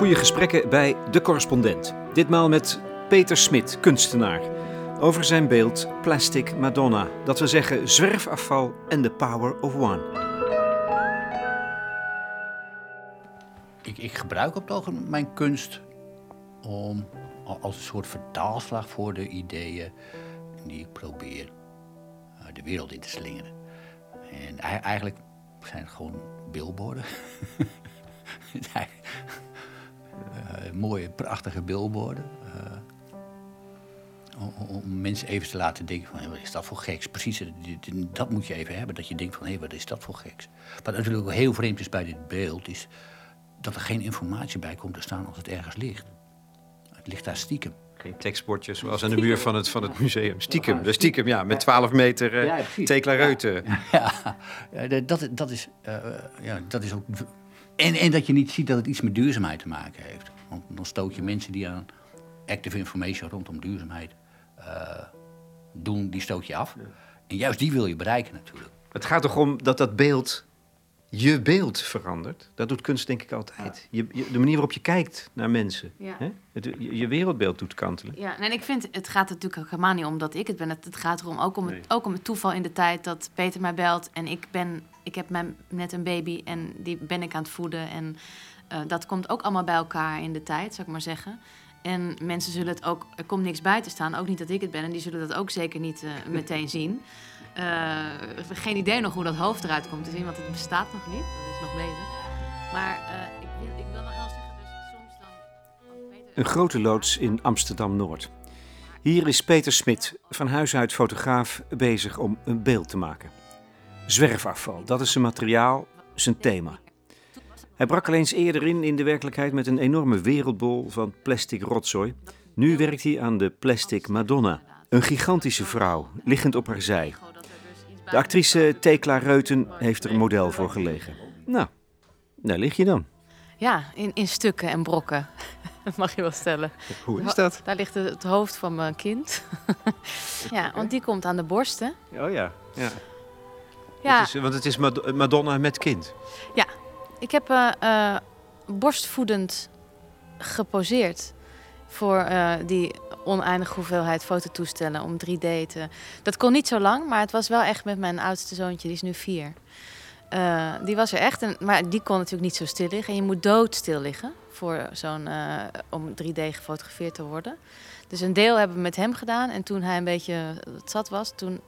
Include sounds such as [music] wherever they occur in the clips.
goede gesprekken bij De Correspondent. Ditmaal met Peter Smit, kunstenaar. Over zijn beeld Plastic Madonna. Dat we zeggen zwerfafval en the power of one. Ik, ik gebruik op het ogenblik mijn kunst om als een soort vertaalslag voor de ideeën die ik probeer eh, de wereld in te slingeren. En eigenlijk zijn het gewoon billboarden. [laughs] uh, mooie, prachtige billboarden. Uh, om, om, mensen even te laten denken van, wat is dat voor geks? Precies, dat moet je even hebben, dat je denkt van, hé, wat is dat voor geks? Wat natuurlijk ook heel vreemd is bij dit beeld, is dat er geen informatie bij komt te staan als het ergens ligt. Het ligt daar stiekem. Geen tekstbordjes zoals aan de muur van het, van het museum. Stiekem, de stiekem, ja, met 12 meter uh, ja, Tekla Reuten. [laughs] Ja, ja, dat, dat, is, uh, ja, dat is ook en, en dat je niet ziet dat het iets met duurzaamheid te maken heeft. Want dan stoot je mensen die aan active information rondom duurzaamheid uh, doen, die stoot je af. En juist die wil je bereiken natuurlijk. Het gaat toch om dat dat beeld je beeld verandert. Dat doet kunst denk ik altijd. Je, de manier waarop je kijkt naar mensen. Hè? Het, je, wereldbeeld doet kantelen. Ja, en ik vind, het gaat natuurlijk ook helemaal niet om dat ik het ben. Het, het gaat erom ook om, het, ook om het toeval in de tijd dat Peter mij belt. En ik, ben, ik heb mijn, net een baby en die ben ik aan het voeden. En uh, dat komt ook allemaal bij elkaar in de tijd, zou ik maar zeggen. En mensen zullen het ook, er komt niks bij te staan. Ook niet dat ik het ben. En die zullen dat ook zeker niet uh, [laughs] meteen zien. Uh, geen idee nog hoe dat hoofd eruit komt te zien, want het bestaat nog niet. Dat is nog bezig. Maar uh, ik, wil, ik wil nog wel zeggen, dus soms dan... Een grote loods in Amsterdam-Noord. Hier is Peter Smit, van huis uit fotograaf, bezig om een beeld te maken. Zwerfafval, dat is zijn materiaal, zijn thema. Hij brak al eens eerder in in de werkelijkheid met een enorme wereldbol van plastic rotzooi. Nu werkt hij aan de Plastic Madonna. Een gigantische vrouw, liggend op haar zij. De actrice Tekla Reuten heeft er een model voor gelegen. Nou, daar lig je dan. Ja, in, in stukken en brokken. Dat [laughs] mag je wel stellen. Hoe is dat? Daar ligt het hoofd van mijn kind. [laughs] ja, want die komt aan de borsten. Oh ja, ja. ja. is, want het is Madonna met kind. Ja, ik heb uh, uh, borstvoedend geposeerd voor uh, die oneindige hoeveelheid fototoestellen om 3D te... Dat kon niet zo lang, maar het was wel echt met mijn oudste zoontje, die is nu vier. Die was er echt, en, maar die kon natuurlijk niet zo stil liggen. En je moet doodstil liggen voor zo'n, om 3D gefotografeerd te worden. Dus een deel hebben we met hem gedaan. En toen hij een beetje zat was, toen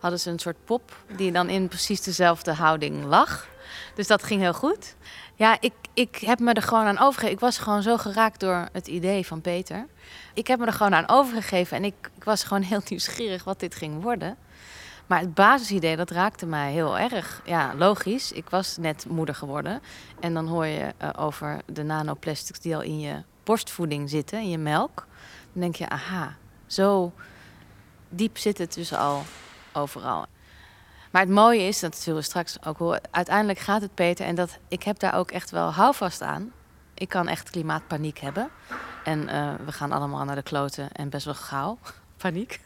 hadden ze een soort pop die dan in precies dezelfde houding lag. Dus dat ging heel goed. Ja, ik, ik heb me er gewoon aan overgegeven. Ik was gewoon zo geraakt door het idee van Peter. Ik heb me er gewoon aan overgegeven en ik, ik was gewoon heel [laughs] nieuwsgierig wat dit ging worden. Maar het basisidee, dat raakte mij heel erg. Ja, logisch. Ik was net moeder geworden. En dan hoor je uh, over de nanoplastics die al in je borstvoeding zitten, in je melk. Dan denk je, aha, zo diep zit het dus al overal. Maar het mooie is, dat zullen we straks ook horen, uiteindelijk gaat het beter. En dat, ik heb daar ook echt wel houvast aan. Ik kan echt klimaatpaniek hebben. En uh, we gaan allemaal naar de kloten en best wel gauw. [laughs] Paniek.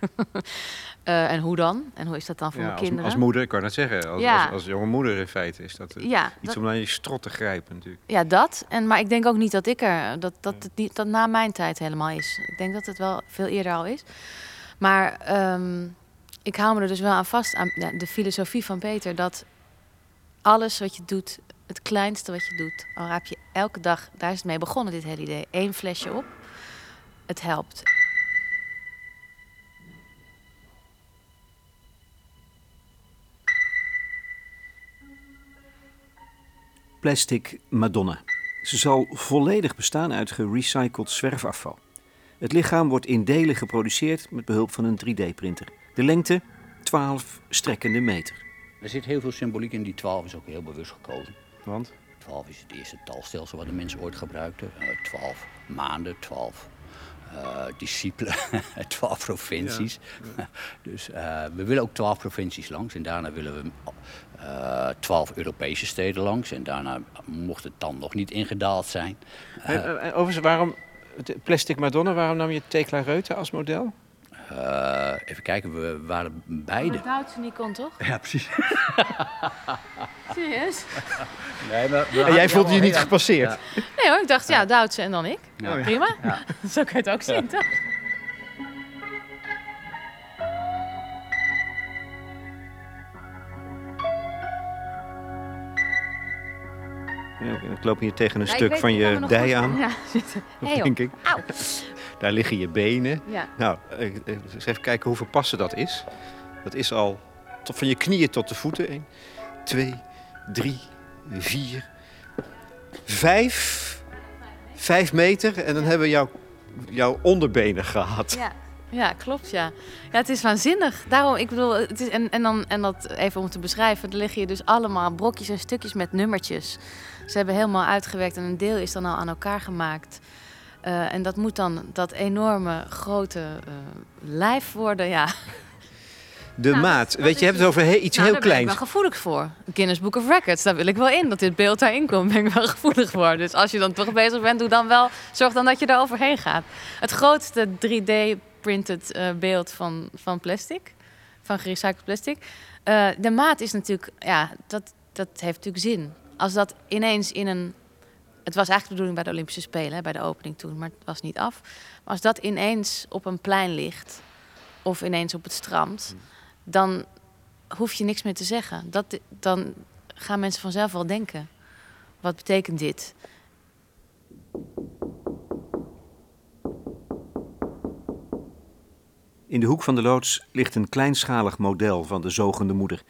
uh, [laughs] en hoe dan? En hoe is dat dan voor ja, mijn als, kinderen? Als moeder, ik kan het zeggen. Als, ja. als, als, jonge moeder in feite is dat ja, iets dat, om naar je strot te grijpen natuurlijk. Ja, dat. En, maar ik denk ook niet dat ik er, dat, dat, het niet, dat na mijn tijd helemaal is. Ik denk dat het wel veel eerder al is. Maar um, ik hou me er dus wel aan vast, aan de filosofie van Peter, dat alles wat je doet, het kleinste wat je doet, al raap je elke dag, daar is het mee begonnen, dit hele idee, één flesje op, het helpt. Plastic Madonna. Ze zal volledig bestaan uit gerecycled zwerfafval. Het lichaam wordt in delen geproduceerd met behulp van een 3D-printer. De lengte 12 strekkende meter. Er zit heel veel symboliek in. Die 12 is ook heel bewust gekozen. Want? 12 is het eerste talstelsel wat de mensen ooit gebruikten. Uh, 12 maanden, 12 uh, discipelen, [laughs] 12 provincies. Ja, ja. [laughs] dus uh, we willen ook 12 provincies langs. En daarna willen we uh, 12 Europese steden langs. En daarna mocht het dan nog niet ingedaald zijn. overigens, waarom plastic Madonna, waarom nam je Tekla Reuten als model? Eh, even kijken, we waren beide. Duitse niet kon, toch? Ja, precies. [laughs] Serieus? Nee, maar, En jij voelde je niet gepasseerd? Nee hoor, ik dacht, ja, Duitse en dan ik. Ja. Prima. Ja. [laughs] Zo kan je het ook zien, toch? Ik loop hier tegen een stuk van je dij aan, Ja, [laughs] zitten. Hey, denk ik. Auw. Daar liggen je benen. Ja. Nou, eh, eh, eens even kijken hoeveel passen dat is. Dat is al tot van je knieën tot de voeten. 1, 2, 3, 4, 5. 5 meter en dan hebben we jouw, jouw onderbenen gehad. Ja. ja, klopt ja. Ja, het is waanzinnig. Daarom, ik bedoel, het is, en, en, dan, en dat even om te beschrijven, er liggen hier dus allemaal brokjes en stukjes met nummertjes. Ze hebben helemaal uitgewerkt en een deel is dan al aan elkaar gemaakt. Eh, en dat moet dan dat enorme grote eh, lijf worden, ja. De Nou, maat, weet je, je hebt het over he- iets Nou, heel daar ben ik kleins. wel gevoelig voor. Guinness Book of Records, daar wil ik wel in. Dat dit beeld daarin komt, ben ik wel [laughs] gevoelig voor. Dus als je dan toch bezig bent, doe dan wel, zorg dan dat je er overheen gaat. Het grootste 3D-printed eh, beeld van, van plastic, van gerecycled plastic. De maat is natuurlijk, ja, dat, dat heeft natuurlijk zin. Als dat ineens in een... Het was eigenlijk de bedoeling bij de Olympische Spelen, hè, bij de opening toen, maar het was niet af. Maar als dat ineens op een plein ligt, of ineens op het strand, dan hoef je niks meer te zeggen. Dat, dan gaan mensen vanzelf wel denken. Wat betekent dit? In de hoek van de loods ligt een kleinschalig model van de zogende moeder.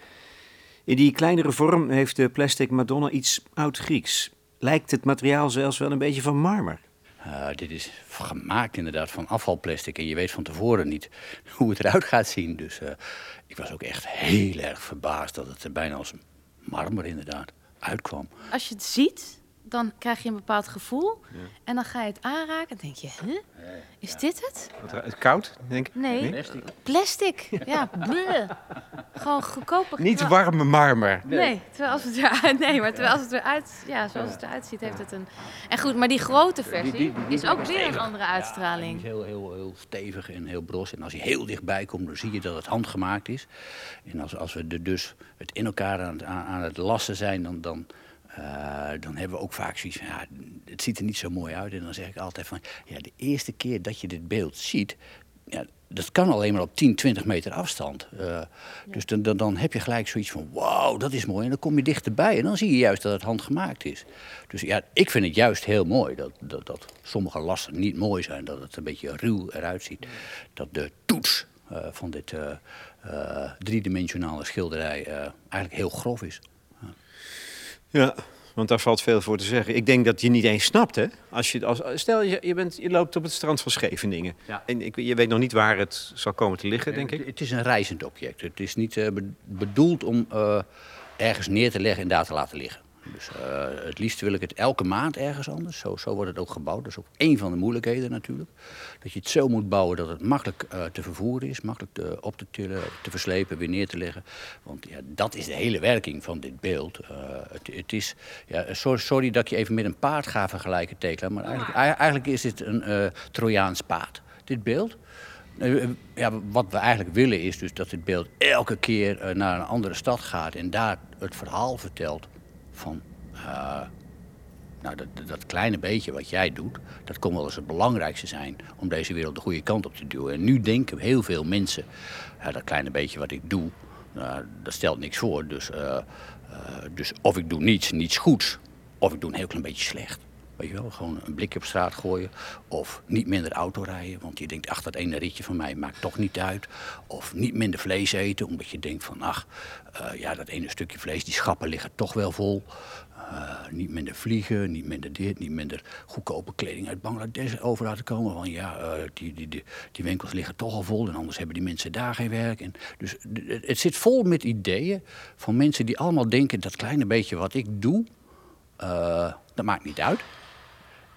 In die kleinere vorm heeft de plastic Madonna iets oud-Grieks. Lijkt het materiaal zelfs wel een beetje van marmer. Eh, dit is gemaakt inderdaad van afvalplastic en je weet van tevoren niet [laughs] hoe het eruit gaat zien. Dus eh, ik was ook echt heel erg verbaasd dat het er bijna als marmer inderdaad uitkwam. Als je het ziet, dan krijg je een bepaald gevoel. En dan ga je het aanraken en denk je, huh? is dit het? Wat, ra- koud, denk ik? Nee, plastic. Ja, bleh. Gewoon goedkope... Niet warme marmer. Nee, terwijl als het eruit, [laughs] nee, maar terwijl als het eruit, ja, zoals het eruit ziet, heeft het een. En goed, maar die grote versie is ook weer een andere Die uitstraling. is heel, heel, heel stevig en heel bros. En als hij heel dichtbij komt, dan zie je dat het handgemaakt is. En als, als we er dus het in elkaar aan, het- aan, aan het lassen zijn, dan, dan, eh, dan hebben we ook vaak zoiets van, ja, het ziet er niet zo mooi uit. En dan zeg ik altijd van, ja, de eerste keer dat je dit beeld ziet, ja, dat kan alleen maar op 10, 20 meter afstand. Eh, Dus dan, dan, dan heb je gelijk zoiets van, wauw, dat is mooi. En dan kom je dichterbij en dan zie je juist dat het handgemaakt is. Dus ja, ik vind het juist heel mooi dat, dat, dat sommige lassen niet mooi zijn. Dat het een beetje ruw eruit ziet. Dat de toets eh, van dit driedimensionale schilderij eigenlijk heel grof is. Ja, want daar valt veel voor te zeggen. Ik denk dat je niet eens snapt, hè? Als je, als, stel, je, je, bent, je loopt op het strand van Scheveningen. Ja. En ik, je weet nog niet waar het zal komen te liggen, denk ik. Het is een reizend object. Het is niet eh, be- bedoeld om eh, ergens neer te leggen en daar te laten liggen. Dus eh, het liefst wil ik het elke maand ergens anders. Zo, zo wordt het ook gebouwd. Dat is ook één van de moeilijkheden natuurlijk. Dat je het zo moet bouwen dat het makkelijk eh, te vervoeren is. Makkelijk te, op te tillen, te verslepen, weer neer te leggen. Want ja, dat is de hele werking van dit beeld. Eh, het, het is, ja, sorry, sorry dat ik je even met een paard ga vergelijken, Tekla. Maar eigenlijk, eigenlijk is dit een eh Trojaans paard. Dit beeld. Eh, eh, Ja, wat we eigenlijk willen is dus dat dit beeld elke keer eh, naar een andere stad gaat en daar het verhaal vertelt van. eh, nou, dat, dat- kleine beetje wat jij doet, dat kon wel eens het belangrijkste zijn om deze wereld de goede kant op te duwen. En nu denken heel veel mensen, ja, dat kleine beetje wat ik doe, nou, dat stelt niks voor. Dus, eh, eh, dus of ik doe niets, niets goeds, of ik doe een heel klein beetje slecht. Weet wel, gewoon een blikje op straat gooien. Of niet minder auto rijden, want je denkt, ach, dat ene ritje van mij maakt toch niet uit. Of niet minder vlees eten, omdat je denkt van, ach, eh, ja, dat ene stukje vlees, die schappen liggen toch wel vol. Eh, niet minder vliegen, niet minder dit, niet minder goedkope kleding uit Bangladesh over laten komen. Want ja, eh, die, die, die, winkels liggen toch al vol en anders hebben die mensen daar geen werk. En dus het zit vol met ideeën van mensen die allemaal denken, dat kleine beetje wat ik doe, dat maakt niet uit.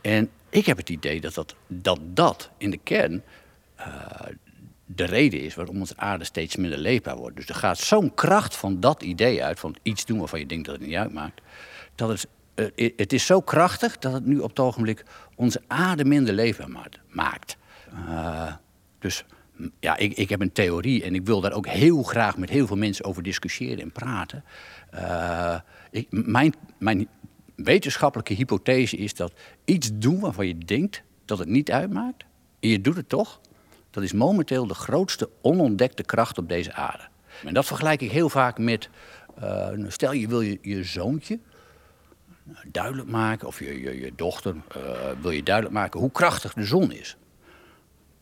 En ik heb het idee dat dat, dat, dat in de kern eh, de reden is waarom onze aarde steeds minder leefbaar wordt. Dus er gaat zo'n kracht van dat idee uit, van iets doen waarvan je denkt dat het niet uitmaakt. Dat het, eh, het is zo krachtig dat het nu op het ogenblik onze aarde minder leefbaar maakt-. Eh, dus ja, ik, ik heb een theorie en ik wil daar ook heel graag met heel veel mensen over discussiëren en praten. Ik, mijn, mijn wetenschappelijke hypothese is dat iets doen waarvan je denkt dat het niet uitmaakt, en je doet het toch, dat is momenteel de grootste onontdekte kracht op deze aarde. En dat vergelijk ik heel vaak met, uh, stel je wil je, je zoontje duidelijk maken, of je, je, je dochter uh, wil je duidelijk maken hoe krachtig de zon is.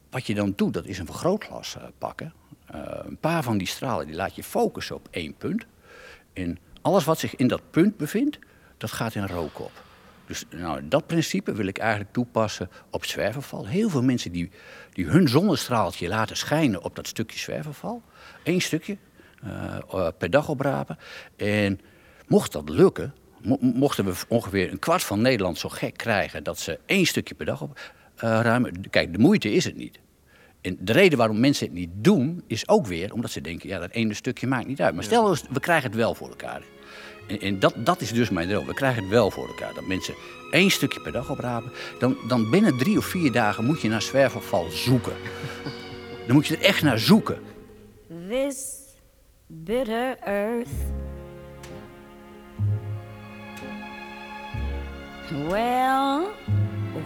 Wat je dan doet, dat is een vergrootglas uh, pakken. een paar van die stralen die laat je focussen op één punt. En alles wat zich in dat punt bevindt, dat gaat in rook op. Dus nou, dat principe wil ik eigenlijk toepassen op zwerverval. Heel veel mensen die, die hun zonnestraaltje laten schijnen op dat stukje zwerverval. Eén stukje uh, per dag oprapen. En mocht dat lukken, mochten we ongeveer een kwart van Nederland zo gek krijgen dat ze één stukje per dag opruimen. Uh, Kijk, de moeite is het niet. En de reden waarom mensen het niet doen, is ook weer omdat ze denken, ja, dat ene stukje maakt niet uit. Maar stel, we krijgen het wel voor elkaar. En, en, dat, dat is dus mijn droom. We krijgen het wel voor elkaar. Dat mensen één stukje per dag oprapen. Dan, dan binnen drie of vier dagen moet je naar zwerverval zoeken. [laughs] Dan moet je er echt naar zoeken. This bitter earth. Well,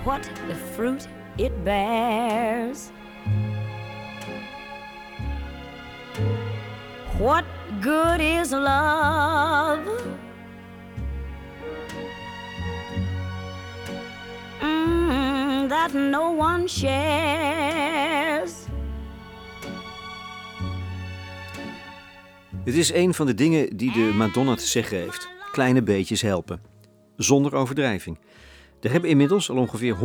what the fruit it bears. What good is love? Mm, that no one shares. Het is een van de dingen die de Madonna te zeggen heeft. Kleine beetjes helpen. Zonder overdrijving. Er hebben inmiddels al ongeveer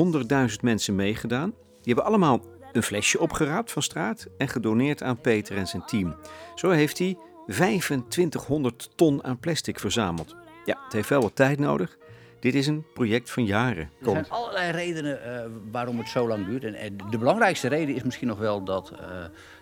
100.000 mensen meegedaan. Die hebben allemaal een flesje opgeraapt van straat en gedoneerd aan Peter en zijn team. Zo heeft hij 2500 ton aan plastic verzameld. Ja, het heeft wel wat tijd nodig. Dit is een project van jaren. Er zijn allerlei redenen uh, waarom het zo lang duurt. En, de belangrijkste reden is misschien nog wel dat uh,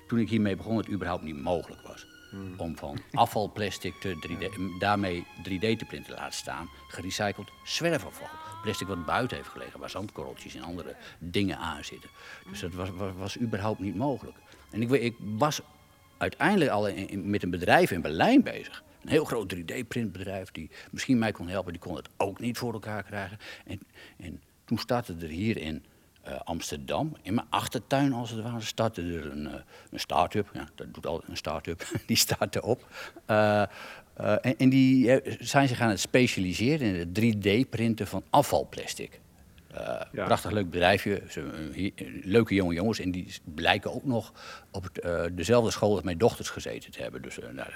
toen ik hiermee begon, het überhaupt niet mogelijk was. Hmm. Om van afvalplastic te 3D, daarmee 3D te printen laten staan, gerecycled zwerfafval. Plastic wat buiten heeft gelegen, waar zandkorreltjes en andere dingen aan zitten. Dus dat was, was, was überhaupt niet mogelijk. En ik, ik was uiteindelijk al in, met een bedrijf in Berlijn bezig. Een heel groot 3D-printbedrijf die misschien mij kon helpen. Die kon het ook niet voor elkaar krijgen. En, en toen startte er hier in uh, Amsterdam, in mijn achtertuin als het ware, startte er een, uh, een start-up. Ja, dat doet altijd een start-up. [laughs] die startte op. Uh, en, en, die zijn zich aan het specialiseren in het 3D-printen van afvalplastic. Prachtig leuk bedrijfje, leuke jonge jongens. En die blijken ook nog op het, dezelfde school als mijn dochters gezeten te hebben. Dus, nou,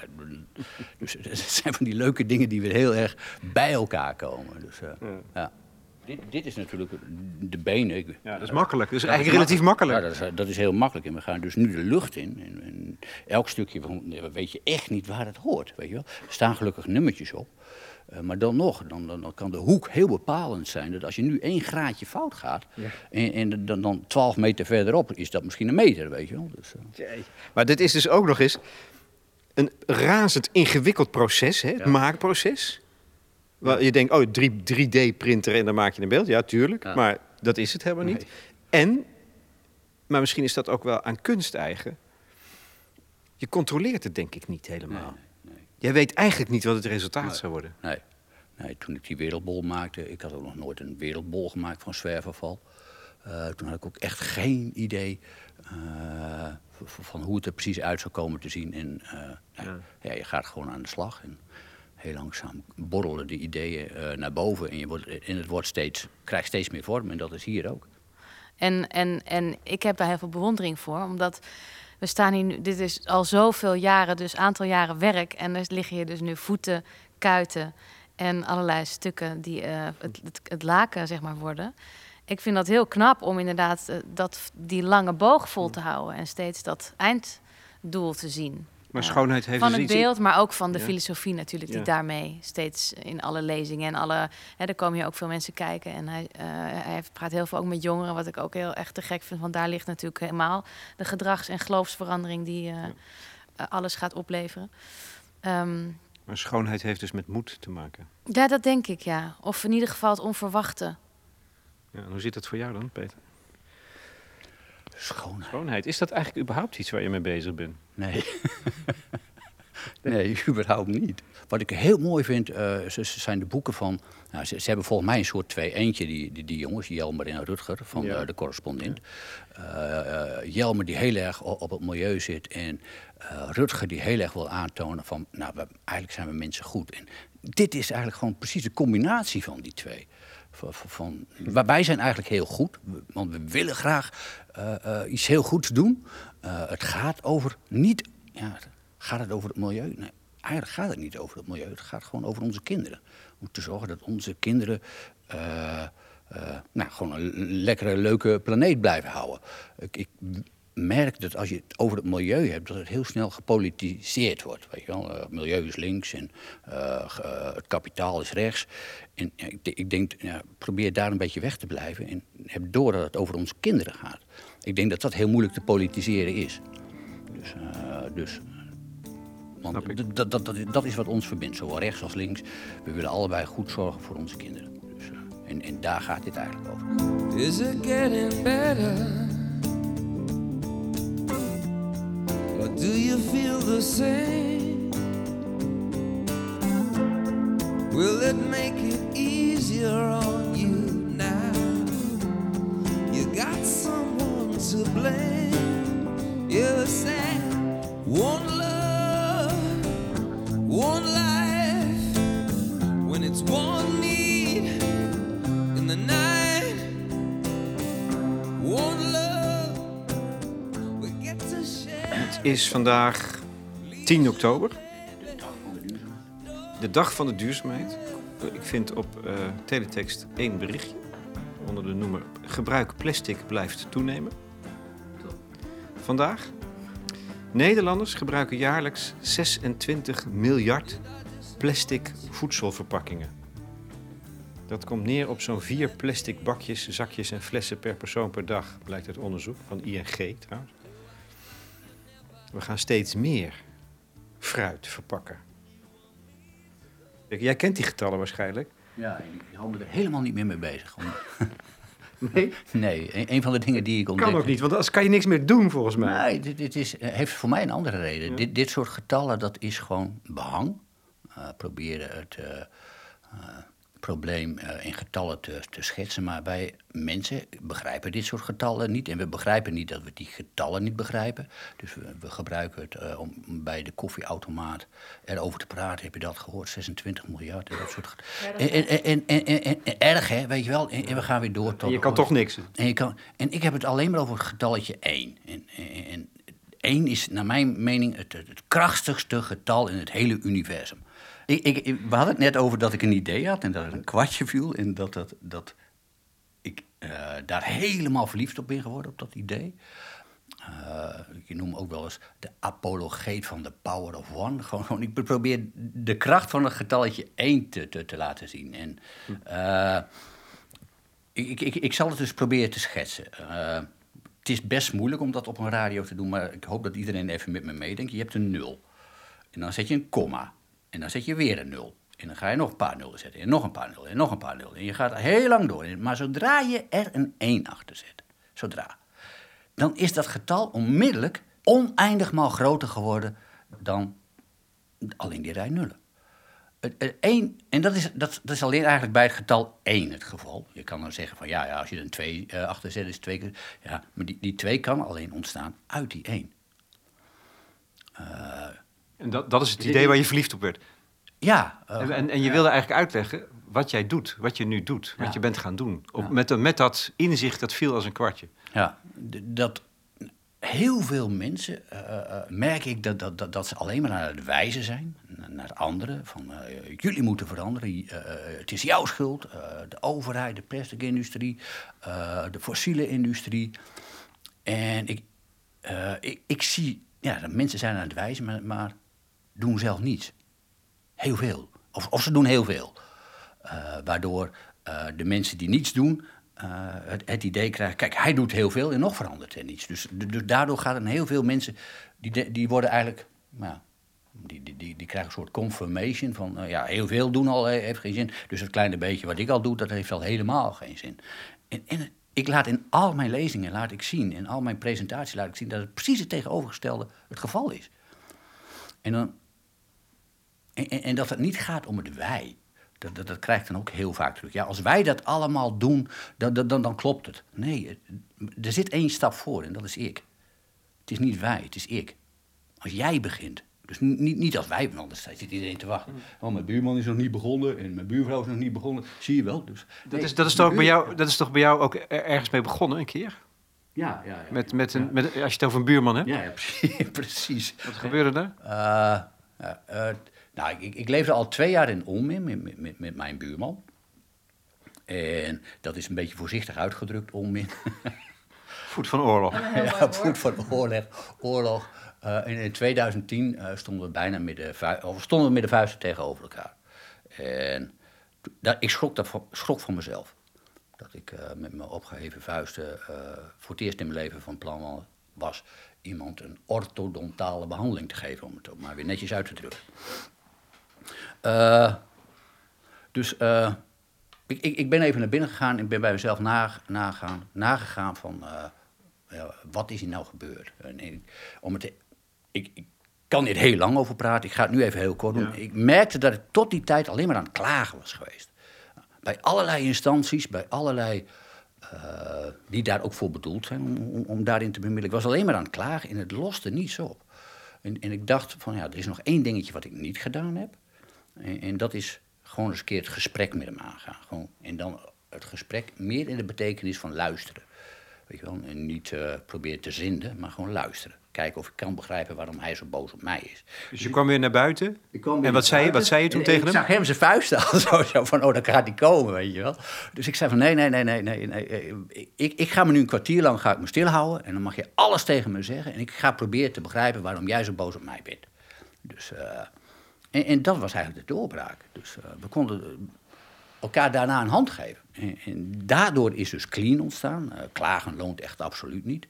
[laughs] dus [laughs] het zijn van die leuke dingen die weer heel erg bij elkaar komen. Dus, ja. ja. Dit, dit, is natuurlijk de benen. Ja, dat is makkelijk. Dat is eigenlijk relatief makkelijk. Ja, dat is, dat is, heel makkelijk. En we gaan dus nu de lucht in. En, en elk stukje van, weet je echt niet waar het hoort. Weet je wel. Er staan gelukkig nummertjes op. Uh, maar dan nog, dan, dan, dan, kan de hoek heel bepalend zijn. Dat als je nu één graadje fout gaat, ja. en, en dan, dan 12 meter verderop, is dat misschien een meter, weet je wel. Dus, uh. Maar dit is dus ook nog eens een razend ingewikkeld proces, hè? het ja. maakproces. Je denkt, oh, 3D-printer en dan maak je een beeld. Ja, tuurlijk, ja. maar dat is het helemaal niet. Nee. En, maar misschien is dat ook wel aan kunst eigen. Je controleert het denk ik niet helemaal. Nee. Jij weet eigenlijk niet wat het resultaat zou worden. Nee. nee, toen ik die wereldbol maakte, ik had ook nog nooit een wereldbol gemaakt van zwerverval. Uh, toen had ik ook echt geen idee uh, van hoe het er precies uit zou komen te zien. En uh, ja. ja. je gaat gewoon aan de slag. En heel langzaam borrelen de ideeën naar boven. En, je wordt, en het wordt steeds, krijgt steeds meer vorm. En dat is hier ook. En, en, en ik heb daar heel veel bewondering voor, omdat we staan hier nu, dit is al zoveel jaren, dus aantal jaren werk. En er liggen hier dus nu voeten, kuiten en allerlei stukken die uh, het, het, het, laken, zeg maar, worden. Ik vind dat heel knap om inderdaad uh, dat, die lange boog vol te houden en steeds dat einddoel te zien. Maar schoonheid heeft van dus het beeld, maar ook van de ja. filosofie natuurlijk, die ja. daarmee steeds in alle lezingen en alle. Hè, er komen hier ook veel mensen kijken. En hij, uh, hij praat heel veel ook met jongeren, wat ik ook heel echt te gek vind. Want daar ligt natuurlijk helemaal de gedrags- en geloofsverandering die uh, ja. uh, alles gaat opleveren. Um, maar schoonheid heeft dus met moed te maken. Ja, dat denk ik, ja. Of in ieder geval het onverwachte. Ja, hoe zit het voor jou dan, Peter? Schoonheid. Schoonheid. Is dat eigenlijk überhaupt iets waar je mee bezig bent? Nee. [laughs] nee, [laughs] überhaupt niet. Wat ik heel mooi vind, uh, ze zijn de boeken van... Nou, ze, ze, hebben volgens mij een soort twee eentje, die, die, die jongens, Jelmer en Rutger, van ja. uh, de correspondent. Uh, Jelmer die heel erg op, op het milieu zit en Rutger die heel erg wil aantonen van... nou, we, eigenlijk zijn we mensen goed. En dit is eigenlijk gewoon precies de combinatie van die twee. Van, wij zijn eigenlijk heel goed, want we willen graag iets heel goeds doen. het gaat over niet... Ja, gaat het over het milieu? Nee, eigenlijk gaat het niet over het milieu. Het gaat gewoon over onze kinderen. Om te zorgen dat onze kinderen nou, gewoon een lekkere, leuke planeet blijven houden. Ik, ik, merk dat als je het over het milieu hebt, dat het heel snel gepolitiseerd wordt. Weet je wel? Uh, het milieu is links en het kapitaal is rechts. En ik, ik denk, ja, probeer daar een beetje weg te blijven en heb door dat het over onze kinderen gaat. Ik denk dat dat heel moeilijk te politiseren is. Dus, dus want dat, dat, dat, dat, is wat ons verbindt, zowel rechts als links. We willen allebei goed zorgen voor onze kinderen. Dus, uh, en, en daar gaat dit eigenlijk over. Is it getting better? Do you feel the same? Will it make it easier on you now? You got someone to blame. You said one love. One life when it's one is vandaag 10 oktober. De dag van de duurzaamheid. Ik vind op uh, teletext één berichtje onder de noemer gebruik plastic blijft toenemen. Vandaag Nederlanders gebruiken jaarlijks 26 miljard plastic voedselverpakkingen. Dat komt neer op zo'n vier plastic bakjes, zakjes en flessen per persoon per dag, blijkt uit onderzoek van ING trouwens. We gaan steeds meer fruit verpakken. Jij kent die getallen waarschijnlijk. Ja, ik hou me er helemaal niet meer mee bezig. [laughs] Nee? Nee, een, van de dingen die ik ontdek... Kan ook niet, want anders kan je niks meer doen volgens mij. Nee, dit, dit is, heeft voor mij een andere reden. Ja. Dit, dit soort getallen, dat is gewoon behang. Uh, proberen het uh, uh, probleem in getallen te, te, schetsen. Maar wij mensen begrijpen dit soort getallen niet. En we begrijpen niet dat we die getallen niet begrijpen. Dus we, we gebruiken het om bij de koffieautomaat erover te praten. Heb je dat gehoord? 26 miljard en dat soort. En, en, en, en, erg, hè? Weet je wel? En, we gaan weer door tot... Je kan toch niks. En, je kan, en ik heb het alleen maar over het getalletje 1. En, en, 1 is naar mijn mening het, het krachtigste getal in het hele universum. Ik, ik, we hadden het net over dat ik een idee had en dat er een kwartje viel. En dat, dat, dat ik uh, daar helemaal verliefd op ben geworden, op dat idee. Uh, ik noem ook wel eens de apologeet van de power of one. Gewoon, ik probeer de kracht van het getalletje 1 te, te, te laten zien. En uh, ik, ik, ik zal het dus proberen te schetsen. het is best moeilijk om dat op een radio te doen, maar ik hoop dat iedereen even met me meedenkt. Je hebt een nul. En dan zet je een komma. En dan zet je weer een nul. En dan ga je nog een paar nullen zetten. En nog een paar nullen. En nog een paar nullen. En je gaat heel lang door. Maar zodra je er een 1 achter zet. Zodra. Dan is dat getal onmiddellijk oneindig maal groter geworden dan alleen die rij nullen. Het, het 1, en dat is, dat, dat is alleen eigenlijk bij het getal 1 het geval. Je kan dan zeggen van ja, ja als je er een 2 uh, achter zet, is het twee keer. Ja, maar die, die 2 kan alleen ontstaan uit die 1. Uh, en dat, dat is het idee waar je verliefd op werd. Ja. Uh, en, en, en, je wilde eigenlijk uitleggen wat jij doet, wat je nu doet, wat je bent gaan doen. Op, met, met dat inzicht, dat viel als een kwartje. Ja, dat heel veel mensen uh, uh, merk ik dat, dat, dat, dat, ze alleen maar naar het wijzen zijn, naar anderen. Van uh, jullie moeten veranderen, het is jouw schuld. de overheid, de plastic industrie, de fossiele industrie. En ik, ik, ik, zie, ja, dat mensen zijn aan het wijzen, maar, maar doen zelf niets. Heel veel. Of, of ze doen heel veel. Uh, waardoor uh, de mensen die niets doen, uh, het, het, idee krijgen... kijk, hij doet heel veel en nog verandert er niets. Dus, dus daardoor gaan heel veel mensen... die, die worden eigenlijk... Nou, die, die, die, die krijgen een soort confirmation van... ja, heel veel doen al heeft geen zin. Dus het kleine beetje wat ik al doe, dat heeft al helemaal geen zin. En, en ik laat in al mijn lezingen laat ik zien, in al mijn presentaties laat ik zien dat het precies het tegenovergestelde het geval is. En, dan, en, en, en dat het niet gaat om het wij. Dat, dat, dat krijg ik dan ook heel vaak terug. Ja, als wij dat allemaal doen, dan, dan, dan, dan klopt het. Nee, er zit één stap voor en dat is ik. Het is niet wij, het is ik. Als jij begint. Dus ni- niet, niet als wij, want anders zit iedereen te wachten. Oh, mijn buurman is nog niet begonnen en mijn buurvrouw is nog niet begonnen. Zie je wel. Dus, Dat is, dat, is toch bij jou, dat is toch bij jou ook er- ergens mee begonnen een keer? Ja, ja, ja. Met, met een, met, als je het over een buurman hebt. Ja, ja, precies. [laughs] precies. Wat gebeurde er? Eh, ja, eh, nou, ik- ik, leefde al twee jaar in Onmin met, met, met, mijn buurman. En dat is een beetje voorzichtig uitgedrukt, Onmin. [laughs] Voet van oorlog. ja, voet van oorlog. oorlog. Eh, en in 2010 eh, stonden we bijna met de, vu- of stonden we met de vuisten tegenover elkaar. En dat, ik schrok, dat van, schrok van mezelf. Dat ik eh, met mijn opgeheven vuisten eh, voor het eerst in mijn leven van plan wa- was iemand een orthodontale behandeling te geven, om het ook maar weer netjes uit te drukken. Eh, dus eh, ik, ik, ik ben even naar binnen gegaan en ben bij mezelf na, nagaan, nagegaan van eh, ja, wat is hier nou gebeurd. En ik, om het, ik, ik kan hier heel lang over praten, ik ga het nu even heel kort doen. Ja. Ik merkte dat ik tot die tijd alleen maar aan het klagen was geweest. Bij allerlei instanties, bij allerlei die daar ook voor bedoeld zijn om, om, om daarin te bemiddelen. Ik was alleen maar aan het klagen en het loste niets op. En, en ik dacht van ja, er is nog één dingetje wat ik niet gedaan heb. En, en dat is gewoon eens een keer het gesprek met hem aangaan. Gewoon, en dan het gesprek meer in de betekenis van luisteren. Weet je wel? En niet eh proberen te zinden, maar gewoon luisteren. Kijken of ik kan begrijpen waarom hij zo boos op mij is. Dus je kwam weer naar buiten. Ik kwam weer En wat zei je, wat zei je toen en tegen ik hem? zag hem zijn vuisten al [laughs] zo, zo van, oh, dan gaat hij komen, weet je wel. Dus ik zei van, nee, nee, nee, nee, nee, nee. eh, Ik, ik ga me nu een kwartier lang ga ik me stilhouden... en dan mag je alles tegen me zeggen... en ik ga proberen te begrijpen waarom jij zo boos op mij bent. Dus, eh, en, en dat was eigenlijk de doorbraak. Dus eh, we konden elkaar daarna een hand geven. En, daardoor is dus clean ontstaan. Eh, klagen loont echt absoluut niet.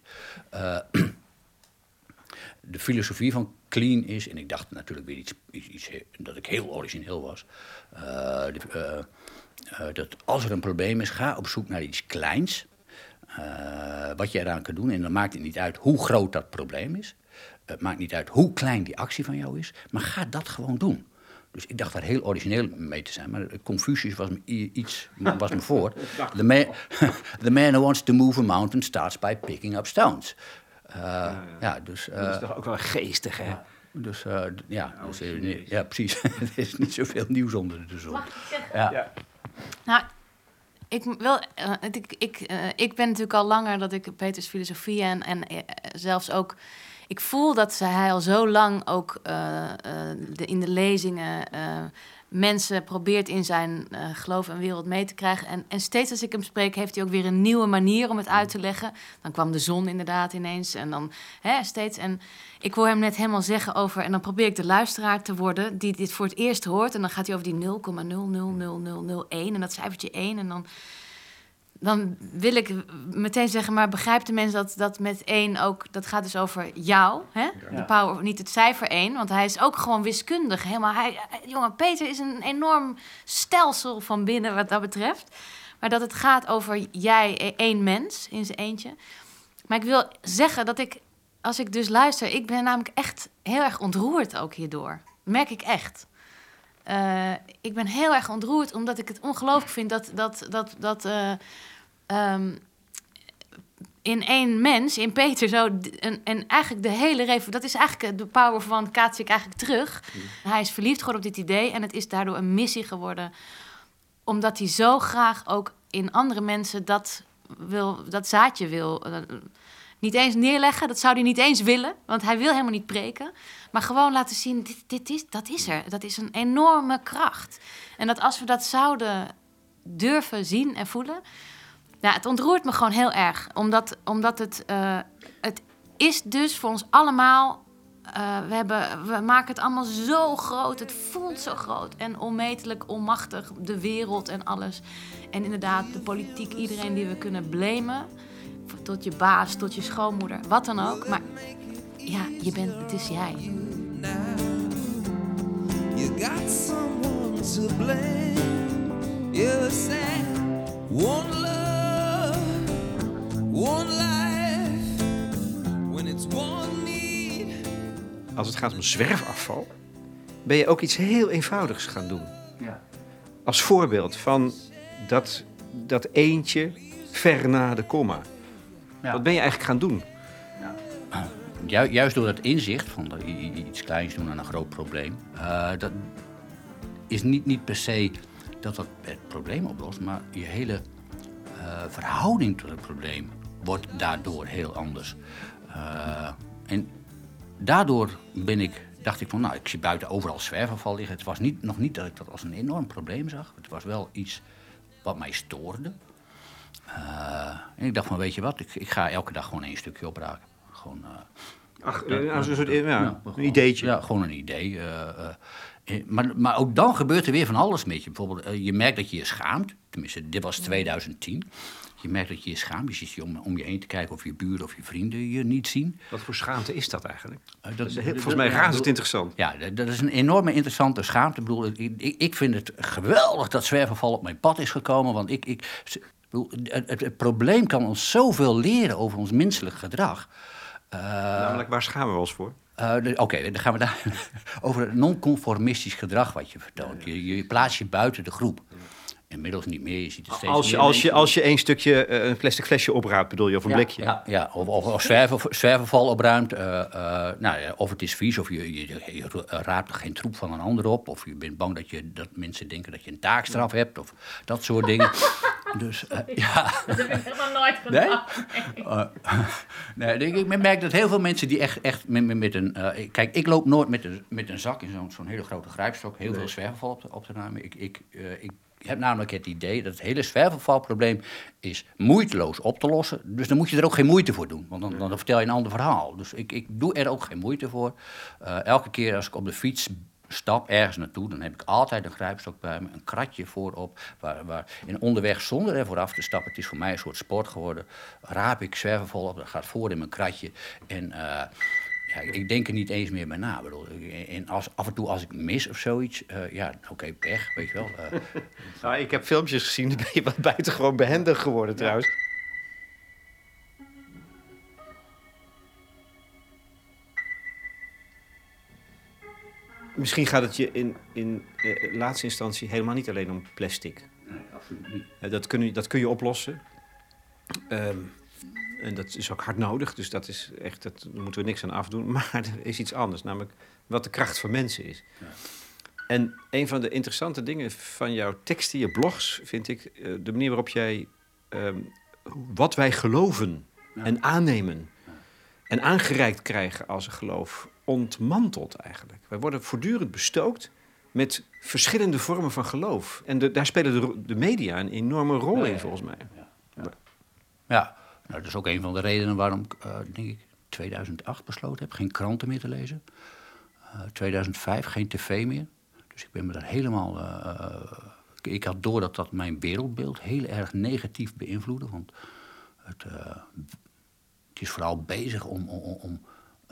Eh, [clears throat] de filosofie van clean is, en ik dacht natuurlijk weer iets, iets, dat ik heel origineel was, dat als er een probleem is, ga op zoek naar iets kleins, wat je eraan kan doen. En dan maakt het niet uit hoe groot dat probleem is. Het maakt niet uit hoe klein die actie van jou is, maar ga dat gewoon doen. Dus ik dacht daar heel origineel mee te zijn, maar Confucius was me iets [laughs] was me voor. The man, [laughs] the man who wants to move a mountain starts by picking up stones. Eh, ja, dus, Dat is eh, toch ook wel geestig, hè? dus eh, ja, dus, eh, nee, ja, precies. [laughs] er is niet zoveel nieuws onder de zon. Ja. Ja. Nou, ik het- ik, ik, eh, ik ben natuurlijk al langer dat ik Peters filosofie en, en zelfs ook. Ik voel dat hij al zo lang ook eh, eh, in de lezingen eh, mensen probeert in zijn eh, geloof en wereld mee te krijgen. En, en steeds als ik hem spreek, heeft hij ook weer een nieuwe manier om het uit te leggen. Dan kwam de zon inderdaad ineens. En dan hè, steeds. En ik hoor hem net helemaal zeggen over. En dan probeer ik de luisteraar te worden die dit voor het eerst hoort. En dan gaat hij over die 0,00001 en dat cijfertje 1. En dan, dan wil ik meteen zeggen, maar begrijpt de mens dat dat met 1 ook... Dat gaat dus over jou, hè? De power, niet het cijfer 1. Want hij is ook gewoon wiskundig. Helemaal, hij, hij- jongen, Peter is een enorm stelsel van binnen wat dat betreft. Maar dat het gaat over jij, e- één mens in zijn eentje. Maar ik wil zeggen dat ik, als ik dus luister, ik ben namelijk echt heel erg ontroerd ook hierdoor. Merk ik echt. Eh, ik ben heel erg ontroerd omdat ik het ongelooflijk vind dat, dat, dat, dat eh, ehm, in één mens, in Peter, zo en, en eigenlijk de hele revo, dat is eigenlijk de power van Katsik eigenlijk terug. Hij is verliefd geworden op dit idee en het is daardoor een missie geworden, omdat hij zo graag ook in andere mensen dat, wil, dat zaadje wil. eh, niet eens neerleggen, dat zou hij niet eens willen, want hij wil helemaal niet preken. Maar gewoon laten zien, dit, dit is, dat is er. Dat is een enorme kracht. En dat als we dat zouden durven zien en voelen... Ja, het ontroert me gewoon heel erg. Omdat, omdat het, eh, het is dus voor ons allemaal... eh, we, hebben, we maken het allemaal zo groot. Het voelt zo groot en onmetelijk onmachtig. De wereld en alles. En inderdaad, de politiek, iedereen die we kunnen blamen. Tot je baas, tot je schoonmoeder, wat dan ook. Maar ja, je bent, het is jij. You got someone to blame. You said one love, Als het gaat om zwerfafval, ben je ook iets heel eenvoudigs gaan doen. Ja. Als voorbeeld van dat, dat eentje ver na de komma. Ja. Wat ben je eigenlijk gaan doen? Ju- juist door dat inzicht van iets kleins doen aan een groot probleem, eh, dat is niet, niet per se dat dat het probleem oplost, maar je hele eh, verhouding tot het probleem wordt daardoor heel anders. Eh, en daardoor ben ik, dacht ik van, nou, ik zie buiten overal zwerfafval liggen. Het was niet, nog niet dat ik dat als een enorm probleem zag. Het was wel iets wat mij stoorde. Eh, en ik dacht van, weet je wat, ik, ik ga elke dag gewoon één stukje opraken. Gewoon... eh, Ach, als een soort ja, ja, een ideetje. Ja, gewoon een idee. maar, maar ook dan gebeurt er weer van alles met je. Bijvoorbeeld, je merkt dat je je schaamt. Tenminste, dit was 2010. Je merkt dat je je schaamt. Je zit je om, om je heen te kijken of je buren of je vrienden je niet zien. Wat voor schaamte is dat eigenlijk? Eh, Dat is heel- volgens mij razend interessant. Ja, dat, dat is een enorme interessante schaamte. Ik, bedoel, ik, ik, vind het geweldig dat zwerverval op mijn pad is gekomen. Want ik, ik, het, het, het probleem kan ons zoveel leren over ons menselijk gedrag. Eh, Namelijk, waar schamen we ons voor? eh, Oké, dan gaan we daar [laughs] over het non-conformistisch gedrag wat je vertoont. Je, je plaatst je buiten de groep. Inmiddels niet meer, je ziet het steeds Als meer als, je, als je één stukje, eh, een plastic flesje opraapt, bedoel je, of een ja, blikje. Ja, ja. of, of, of zwerver, [laughs] zwerverval opruimt. eh, eh, nou, ja, of het is vies, of je, je, je raapt er geen troep van een ander op. Of je bent bang dat, je, dat mensen denken dat je een taakstraf hebt. Of dat soort dingen. [laughs] Dus [laughs] ja. Dat heb ik helemaal nooit Nee? gedaan. Eh, nee, ik, ik merk dat heel veel mensen die echt, echt met, met, met een... ik- kijk, ik loop nooit met een, met een zak in zo'n zo'n hele grote grijpstok... heel veel zwerverval op te, op te nemen. Ik, ik, eh, ik heb namelijk het idee dat het hele zwervervalprobleem... is moeiteloos op te lossen. Dus dan moet je er ook geen moeite voor doen. Want dan, dan vertel je een ander verhaal. Dus ik, ik doe er ook geen moeite voor. Eh, elke keer als ik op de fiets stap ergens naartoe, dan heb ik altijd een grijpstok bij me, een kratje voorop. Waar, waar, en onderweg, zonder er vooraf te stappen, het is voor mij een soort sport geworden, raap ik zwervervol op, dat gaat voor in mijn kratje. En eh, ja, ik denk er niet eens meer bij na. Bedoel, en als, af en toe als ik mis of zoiets, eh, ja, oké, pech, weet je wel. eh. [laughs] Nou, ik heb filmpjes gezien, daar ben je wat buitengewoon behendig geworden trouwens. Misschien gaat het je in, in eh, laatste instantie helemaal niet alleen om plastic. nee, absoluut niet. Dat, kun je, dat kun je oplossen. Ehm, en dat is ook hard nodig, dus dat is echt, dat, daar moeten we niks aan afdoen. [laughs] Maar er is iets anders, namelijk wat de kracht van mensen is. Ja. En een van de interessante dingen van jouw teksten, je blogs, vind ik eh, de manier waarop jij ehm, wat wij geloven Ja. en aannemen en aangereikt krijgen als een geloof ontmantelt eigenlijk. Wij worden voortdurend bestookt met verschillende vormen van geloof. En de, daar spelen de, de media een enorme rol in, volgens mij. Ja, nou, dat is ook een van de redenen waarom ik, eh, denk ik, 2008 besloten heb geen kranten meer te lezen. Eh 2005 geen tv meer. Dus ik ben me daar helemaal. eh, eh, ik- had door dat dat mijn wereldbeeld heel erg negatief beïnvloedde. Want het, eh, het is vooral bezig om, om, om-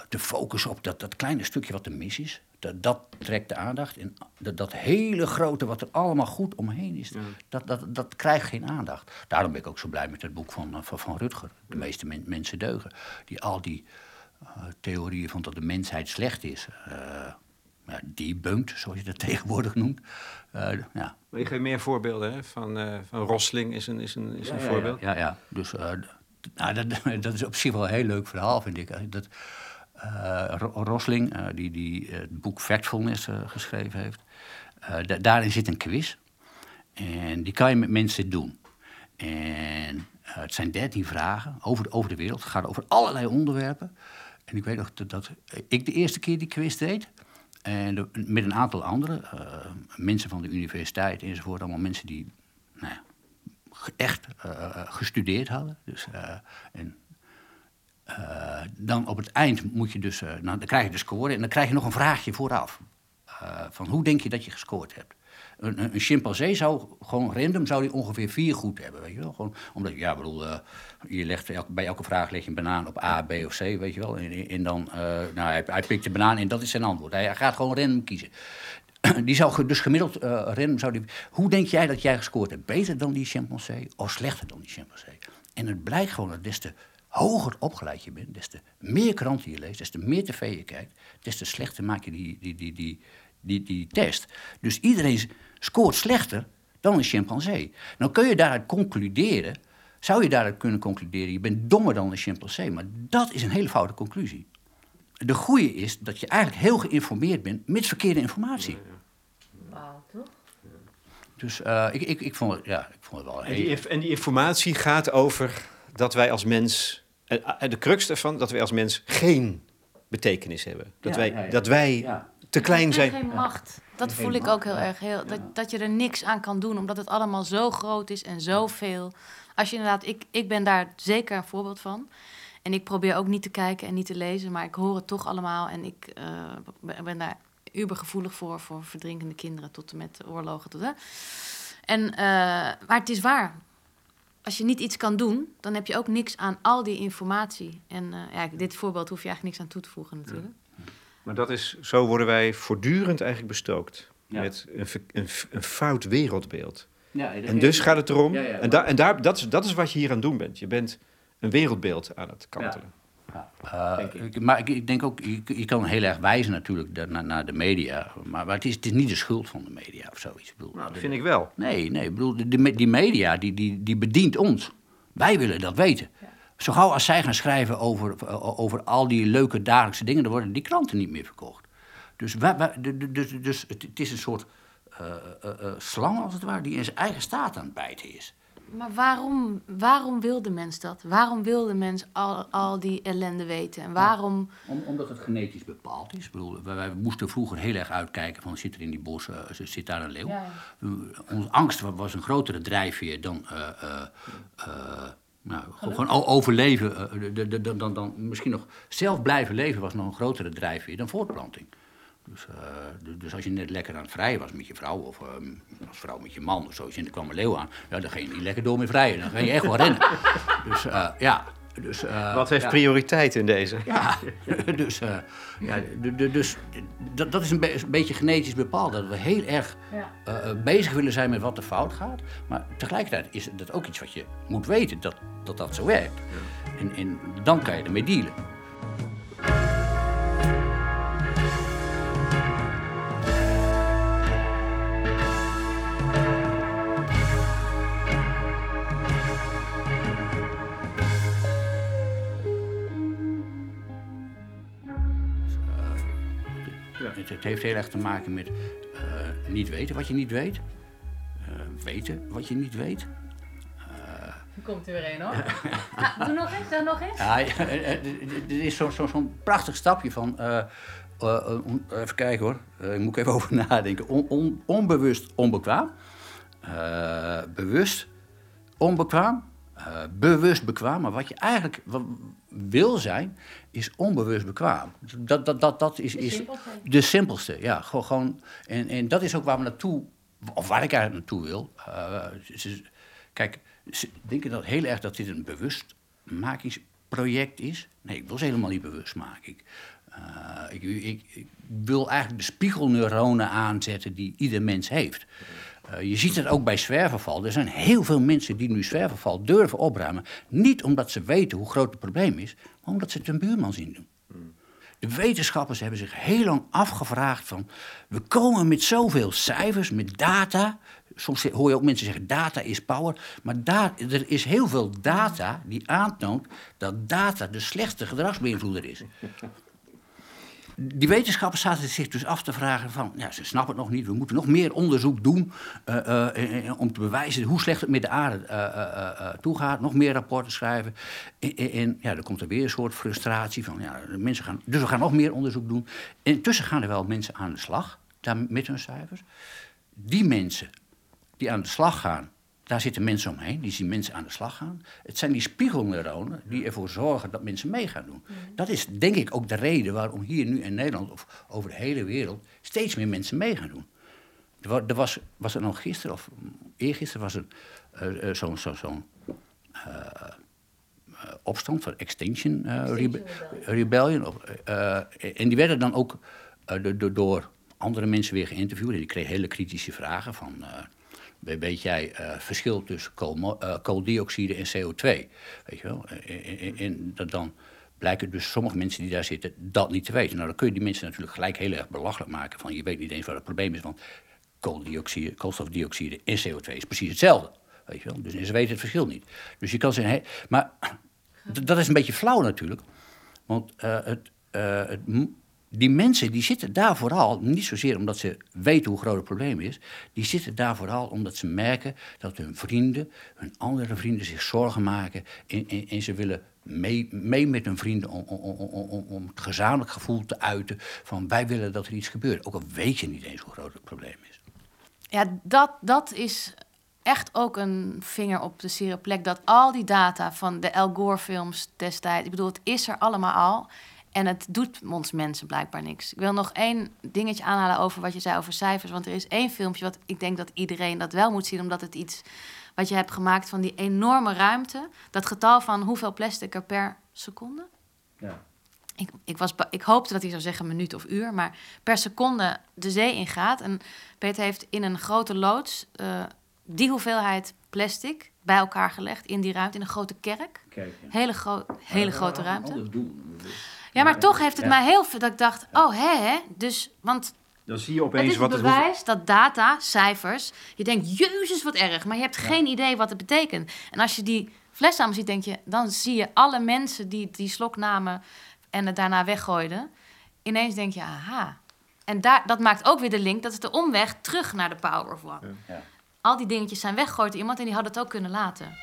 te focussen op dat, dat kleine stukje wat er mis is. Dat, dat trekt de aandacht. En dat, dat hele grote wat er allemaal goed omheen is, dat, dat, dat krijgt geen aandacht. Daarom ben ik ook zo blij met het boek van, eh, van, van Rutger. De meeste men- mensen deugen. Die al die eh, theorieën van dat de mensheid slecht is. eh ja, zoals je dat [laughs] tegenwoordig noemt. Eh, ja, Maar je geeft meer voorbeelden hè? Van, van Rosling is een, is een, is een ja, voorbeeld. Ja, ja. Dus nou, dat, [laughs] dat is op zich wel een heel leuk verhaal, vind ik. Dat, Rosling, eh, die, die eh, het boek Factfulness eh, geschreven heeft, eh, da- daarin zit een quiz. En die kan je met mensen doen. En eh, het zijn dertien vragen over, de- over de wereld. Het gaat over allerlei onderwerpen. En ik weet nog dat, ik de eerste keer die quiz deed. En met een aantal anderen, eh, mensen van de universiteit enzovoort. Allemaal mensen die nou ja, echt eh, eh, gestudeerd hadden. Dus, eh, eh, dan op het eind moet je dus, eh, nou, dan krijg je de score en dan krijg je nog een vraagje vooraf. Eh, van hoe denk je dat je gescoord hebt? Een, een, chimpansee zou gewoon random zou die ongeveer vier goed hebben, weet je wel? Gewoon, omdat, ja, bedoel, je legt bij elke vraag leg je een banaan op A, B of C, weet je wel? En, en dan, nou, hij, pikt de banaan en dat is zijn antwoord. Hij, gaat gewoon random kiezen. [clears throat] Die zou dus gemiddeld random zou die. Hoe denk jij dat jij gescoord hebt? Beter dan die chimpansee of slechter dan die chimpansee? En het blijkt gewoon dat des te hoger opgeleid je bent, des te meer kranten je leest, des te meer tv je kijkt, des te slechter maak je die, die, die, die, die, die test. Dus iedereen scoort slechter dan een chimpansee. Nou kun je daaruit concluderen, zou je daaruit kunnen concluderen, je bent dommer dan een chimpansee, maar dat is een hele foute conclusie. De goede is dat je eigenlijk heel geïnformeerd bent met verkeerde informatie. Dus eh, ik, ik, ik, vond het, ja, ik vond het wel En die, heel... en die informatie gaat over dat wij als mens, en en de crux daarvan, dat wij als mens geen betekenis hebben. Dat Ja, wij, ja, ja. Dat wij Ja. te klein En zijn. geen macht. Dat Geen voel ik ook heel erg. Heel, dat, dat je er niks aan kan doen, omdat het allemaal zo groot is en zoveel. Als je inderdaad, ik, ik ben daar zeker een voorbeeld van. En ik probeer ook niet te kijken en niet te lezen, maar ik hoor het toch allemaal. En ik eh, ben- ben daar ubergevoelig voor, voor verdrinkende kinderen tot en met oorlogen. Tot, hè. En, eh, maar het is waar. Als je niet iets kan doen, dan heb je ook niks aan al die informatie. En eh, ja, dit voorbeeld hoef je eigenlijk niks aan toe te voegen natuurlijk. Maar dat is, zo worden wij voortdurend eigenlijk bestookt. Ja. Met een, een, een fout wereldbeeld. Ja, En dus gaat het erom, Ja, ja. en, daar en daar, dat, is, dat is wat je hier aan het doen bent. Je bent een wereldbeeld aan het kantelen. Uh, ik. ik- Maar ik, ik denk ook, je, je kan heel erg wijzen natuurlijk naar, naar de media. Maar, maar het, is, het is niet de schuld van de media of zoiets. Ik bedoel, Nou, dat vind ik wel. Nee, nee, ik bedoel, me- die media die, die, die bedient ons. Wij willen dat weten. Zo gauw als zij gaan schrijven over, eh, over al die leuke dagelijkse dingen, dan worden die kranten niet meer verkocht. Dus, wij, wij- dus, dus het, het is een soort eh, eh, eh, slang, als het ware, die in zijn eigen staat aan het bijten is. Maar waarom, waarom wil de mens dat? Waarom wil de mens al, al die ellende weten? En waarom... Om, omdat het genetisch bepaald is. Ik bedoel, wij, wij moesten vroeger heel erg uitkijken van zit er in die bos, eh, zit daar een leeuw. Ja, Uh, Onze angst wa- was een grotere drijfveer dan eh, eh, eh, nou, gewoon overleven. eh, de- dan, dan misschien nog zelf blijven leven was nog een grotere drijfveer dan voortplanting. Dus, eh, du- dus als je net lekker aan het vrijen was met je vrouw, of eh, als vrouw met je man of zo, en er kwam een leeuw aan, ja, dan ging je niet lekker door met vrijen. Dan ging je echt wel rennen. [laughs] Dus eh, ja. Dus, eh, Wat heeft ja. prioriteit in deze? Ja, [laughs] dus, eh, ja, de- de- dus dat, dat is een, be- een beetje genetisch bepaald. Dat we heel erg bezig willen zijn met wat er fout gaat. Maar tegelijkertijd is dat ook iets wat je moet weten, dat dat, dat zo werkt. En, en dan kan je ermee dealen. Het, heeft heel erg te maken met eh, niet weten wat je niet weet. Eh, weten wat je niet weet. Komt er weer een hoor. Ah, doe nog eens, doe nog eens. Ja, er is zo'n zo, prachtig stapje van. on- even kijken hoor, ik moet even over [laughs] nadenken. On- on- onbewust onbekwaam. Bewust onbekwaam. Eh, bewust bekwaam. Maar wat je eigenlijk wil zijn, is onbewust bekwaam. Dat, dat, dat, dat is, is de simpelste. Ja, gewoon, en, en dat is ook waar we naartoe, of waar ik eigenlijk naartoe wil. Eh, ze- kijk, ze denken dat heel erg dat dit een bewustmakingsproject is. Nee, ik wil ze helemaal niet bewust maken. Ik, eh, ik, ik, ik wil eigenlijk de spiegelneuronen aanzetten die ieder mens heeft. Eh, je ziet het ook bij zwerverval. Er zijn heel veel mensen die nu zwerverval durven opruimen. Niet omdat ze weten hoe groot het probleem is, maar omdat ze het een buurman zien doen. De wetenschappers hebben zich heel lang afgevraagd van... we komen met zoveel cijfers, met data. Soms hoor je ook mensen zeggen data is power. Maar da- er is heel veel data die aantoont dat data de slechtste gedragsbeïnvloeder is. Die wetenschappers zaten zich dus af te vragen van... ja, ze snappen het nog niet, we moeten nog meer onderzoek doen... eh, eh, eh, om te bewijzen hoe slecht het met de aarde eh, eh, toegaat. Nog meer rapporten schrijven. En, ja, dan komt er weer een soort frustratie van... Ja, mensen gaan, dus we gaan nog meer onderzoek doen. En intussen gaan er wel mensen aan de slag daar met hun cijfers. Die mensen die aan de slag gaan, daar zitten mensen omheen, die zien mensen aan de slag gaan. Het zijn die spiegelneuronen die ervoor zorgen dat mensen mee gaan doen. Dat is denk ik ook de reden waarom hier nu in Nederland of over de hele wereld steeds meer mensen mee gaan doen. Er wa- was, was er nog gisteren of eergisteren was er eh, zo'n zo, zo'n, eh, opstand van Extinction, Rebe- Rebellion. Of, en die werden dan ook do- do- door andere mensen weer geïnterviewd. En die kregen hele kritische vragen van... eh, we- weet jij eh verschil tussen koolmo- eh, kooldioxide en CO2? Weet je wel? En, en- en dat dan blijken dus sommige mensen die daar zitten dat niet te weten. Nou, dan kun je die mensen natuurlijk gelijk heel erg belachelijk maken. Van je weet niet eens wat het probleem is, want kooldioxide, koolstofdioxide en CO2 is precies hetzelfde. Weet je wel? Dus en ze weten het verschil niet. Dus je kan zeggen, maar [clears throat] dat is een beetje flauw natuurlijk. Want eh, het, eh, het, die mensen die zitten daar vooral, niet zozeer omdat ze weten hoe groot het probleem is, die zitten daar vooral omdat ze merken dat hun vrienden, hun andere vrienden zich zorgen maken en, en, en ze willen mee, mee met hun vrienden om, om, het gezamenlijk gevoel te uiten van wij willen dat er iets gebeurt. Ook al weet je niet eens hoe groot het probleem is. Ja, dat, dat is echt ook een vinger op de zere plek. Dat al die data van de Al Gore films destijds... Ik bedoel, het is er allemaal al. En het doet ons mensen blijkbaar niks. Ik wil nog één dingetje aanhalen over wat je zei over cijfers. Want er is één filmpje wat ik denk dat iedereen dat wel moet zien... omdat het iets wat je hebt gemaakt van die enorme ruimte... dat getal van hoeveel plastic er per seconde... Ja. Ik, ik, was, ik hoopte dat hij zou zeggen minuut of uur, maar per seconde de zee ingaat. En Peter heeft in een grote loods eh, die hoeveelheid plastic bij elkaar gelegd in die ruimte, in een grote kerk. Kijk, Hele, gro hele grote ruimte. Ja, maar toch heeft het Ja. mij heel veel dat ik dacht, oh hè, hè. Dus, want Dan zie je het opeens is het wat het... bewijs dat data, cijfers, je denkt, jezus wat erg, maar je hebt geen idee wat het betekent. En als je die fles samen ziet, denk je, dan zie je alle mensen die die slok namen en het daarna weggooiden. Ineens denk je, aha. En daar, dat maakt ook weer de link, dat is de omweg terug naar de power of one. Ja. Al die dingetjes zijn weggegooid door iemand en die had het ook kunnen laten.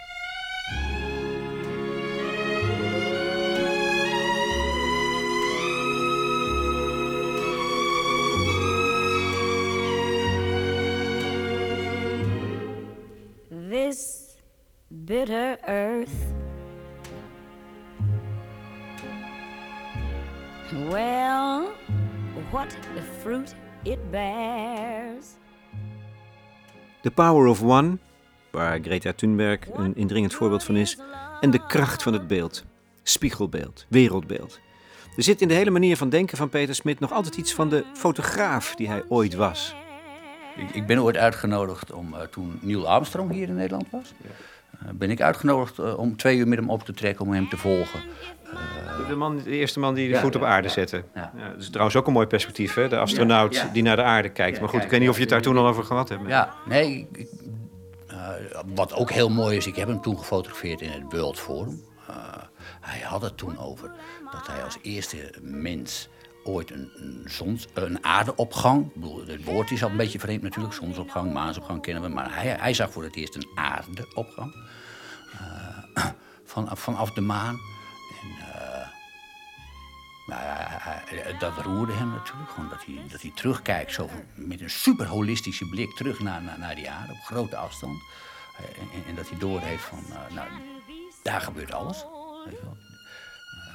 This bitter earth. Well, what the fruit it bears. The Power of One, waar Greta Thunberg een indringend voorbeeld van is, en de kracht van het beeld. Spiegelbeeld, wereldbeeld. Er zit in de hele manier van denken van Peter Smit nog altijd iets van de fotograaf die hij ooit was. Ik, ik ben ooit uitgenodigd om, eh, toen Neil Armstrong hier in Nederland was, eh, ben ik uitgenodigd eh, om twee uur met hem op te trekken om hem te volgen. De, man, de eerste man die de Ja, voet op aarde ja, zette. ja. Ja, dat is trouwens ook een mooi perspectief, hè? De astronaut die naar de aarde kijkt. Maar goed, ik weet niet of je het daar toen al over gehad hebt. Ja, nee, ik- wat ook heel mooi is, ik heb hem toen gefotografeerd in het World Forum. Hij had het toen over dat hij als eerste mens ooit een, zons, een aardeopgang, het woord is al een beetje vreemd natuurlijk, zonsopgang, maansopgang kennen we, maar hij, hij zag voor het eerst een aardeopgang eh, [coughs] van, vanaf de maan. En, eh, nou hij- dat roerde hem natuurlijk. Gewoon dat, hij, dat hij terugkijkt zo met een super holistische blik terug naar, naar, die aarde op grote afstand. Eh, En, en dat hij doorheeft van, eh, nou, daar gebeurt alles. Weet je wel.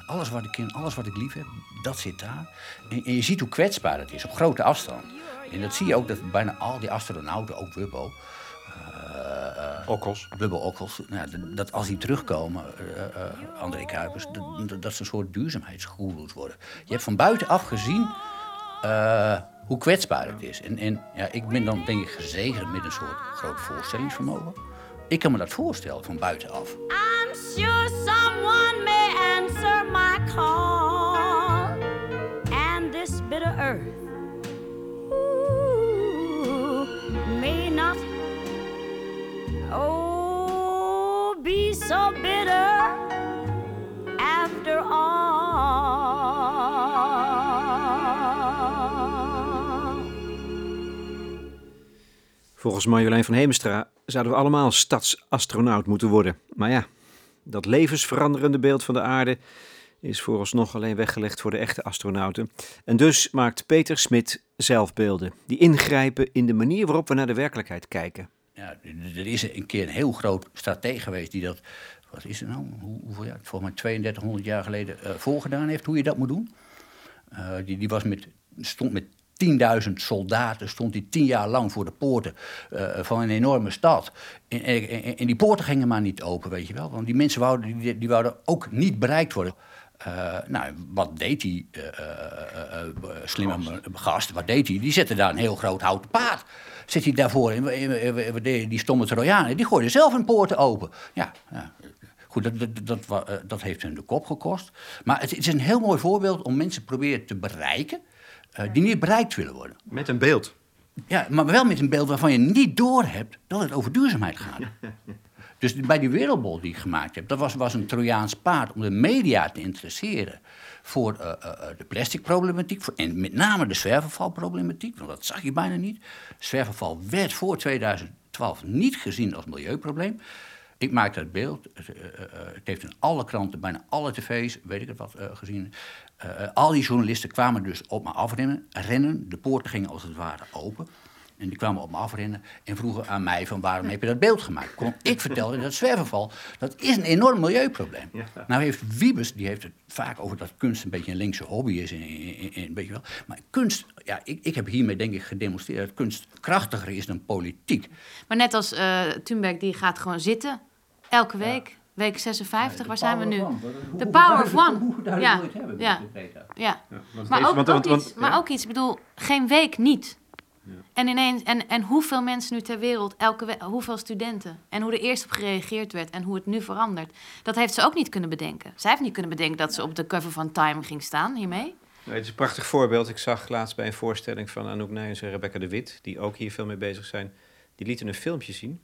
Alles wat, ik ken, alles wat ik lief heb, dat zit daar. En, en je ziet hoe kwetsbaar het is op grote afstand. En dat zie je ook dat bijna al die astronauten, ook Wubbo, eh, eh, Okkels. Wubbo Okkels, nou, ja, dat- dat als die terugkomen, eh, eh, André Kuipers, dat, dat- ze een soort duurzaamheidsgoeroes worden. Je hebt van buitenaf gezien eh, hoe kwetsbaar het is. En, en ja, ik ben dan denk ik gezegend met een soort groot voorstellingsvermogen. Ik kan me dat voorstellen van buitenaf. Sure someone may answer my call. And this bitter earth may not oh be so bitter after all. Volgens Marjolein van Hemestra zouden we allemaal stadsastronaut moeten worden. Maar ja, dat levensveranderende beeld van de aarde is vooralsnog alleen weggelegd voor de echte astronauten. En dus maakt Peter Smit zelfbeelden die ingrijpen in de manier waarop we naar de werkelijkheid kijken. Ja, er is een keer een heel groot stratege geweest die dat, wat is het nou, Hoe, hoeveel jaar, volgens mij 3200 jaar geleden eh voorgedaan heeft, hoe je dat moet doen. Eh, die, die was met, stond met 10.000 soldaten, stond hij tien jaar lang voor de poorten eh, van een enorme stad. En, en, en- en die poorten gingen maar niet open, weet je wel. Want die mensen wouden, die, die wouden ook niet bereikt worden. Eh, nou, wat deed die eh, slimme gast? Wat deed hij? Die zette daar een heel groot houten paard. zit hij daarvoor we- die stomme Trojanen, die gooiden zelf een poorten open. Ja, ja. Goed, dat, dat, dat heeft hun de kop gekost. Maar het, het is een heel mooi voorbeeld om mensen te proberen te bereiken... eh, die niet bereikt willen worden. Met een beeld. Ja, maar wel met een beeld waarvan je niet doorhebt dat het over duurzaamheid gaat. Dus bij die wereldbol die ik gemaakt heb, dat was, was een Trojaans paard om de media te interesseren voor eh, eh, de plasticproblematiek voor, en met name de zwervervalproblematiek, want dat zag je bijna niet. Zwerverval werd voor 2012 niet gezien als milieuprobleem. Ik maakte het beeld, het, het heeft in alle kranten, bijna alle tv's, weet ik het wat, gezien. Eh, eh, al die journalisten kwamen dus op me afrennen, rennen. De poorten gingen als het ware open. En die kwamen op me afrennen en vroegen aan mij van waarom heb je dat beeld gemaakt? Kon ik vertelde dat zwerverval, dat is een enorm milieuprobleem. Nou heeft Wiebes, die heeft het vaak over dat kunst een beetje een linkse hobby is. En, en, en- weet je wel. Maar kunst, ja, ik, ik heb hiermee denk ik gedemonstreerd dat kunst krachtiger is dan politiek. Maar net als eh Thunberg, die gaat gewoon zitten. Elke week. Week 56, waar zijn we nu? The power of one. Ja, ja, ja. Maar deze- ook, want- ook want- want- iets, maar ja. ook iets, ik bedoel, geen week niet. En ineens, en, en hoeveel mensen nu ter wereld, elke we- hoeveel studenten. En hoe er eerst op gereageerd werd en hoe het nu verandert. Dat heeft ze ook niet kunnen bedenken. Zij heeft niet kunnen bedenken dat ze op de cover van Time ging staan hiermee. Nee, het is een prachtig voorbeeld. Ik zag laatst bij een voorstelling van Anouk Nijens en Rebecca de Wit, die ook hier veel mee bezig zijn. Die lieten een filmpje zien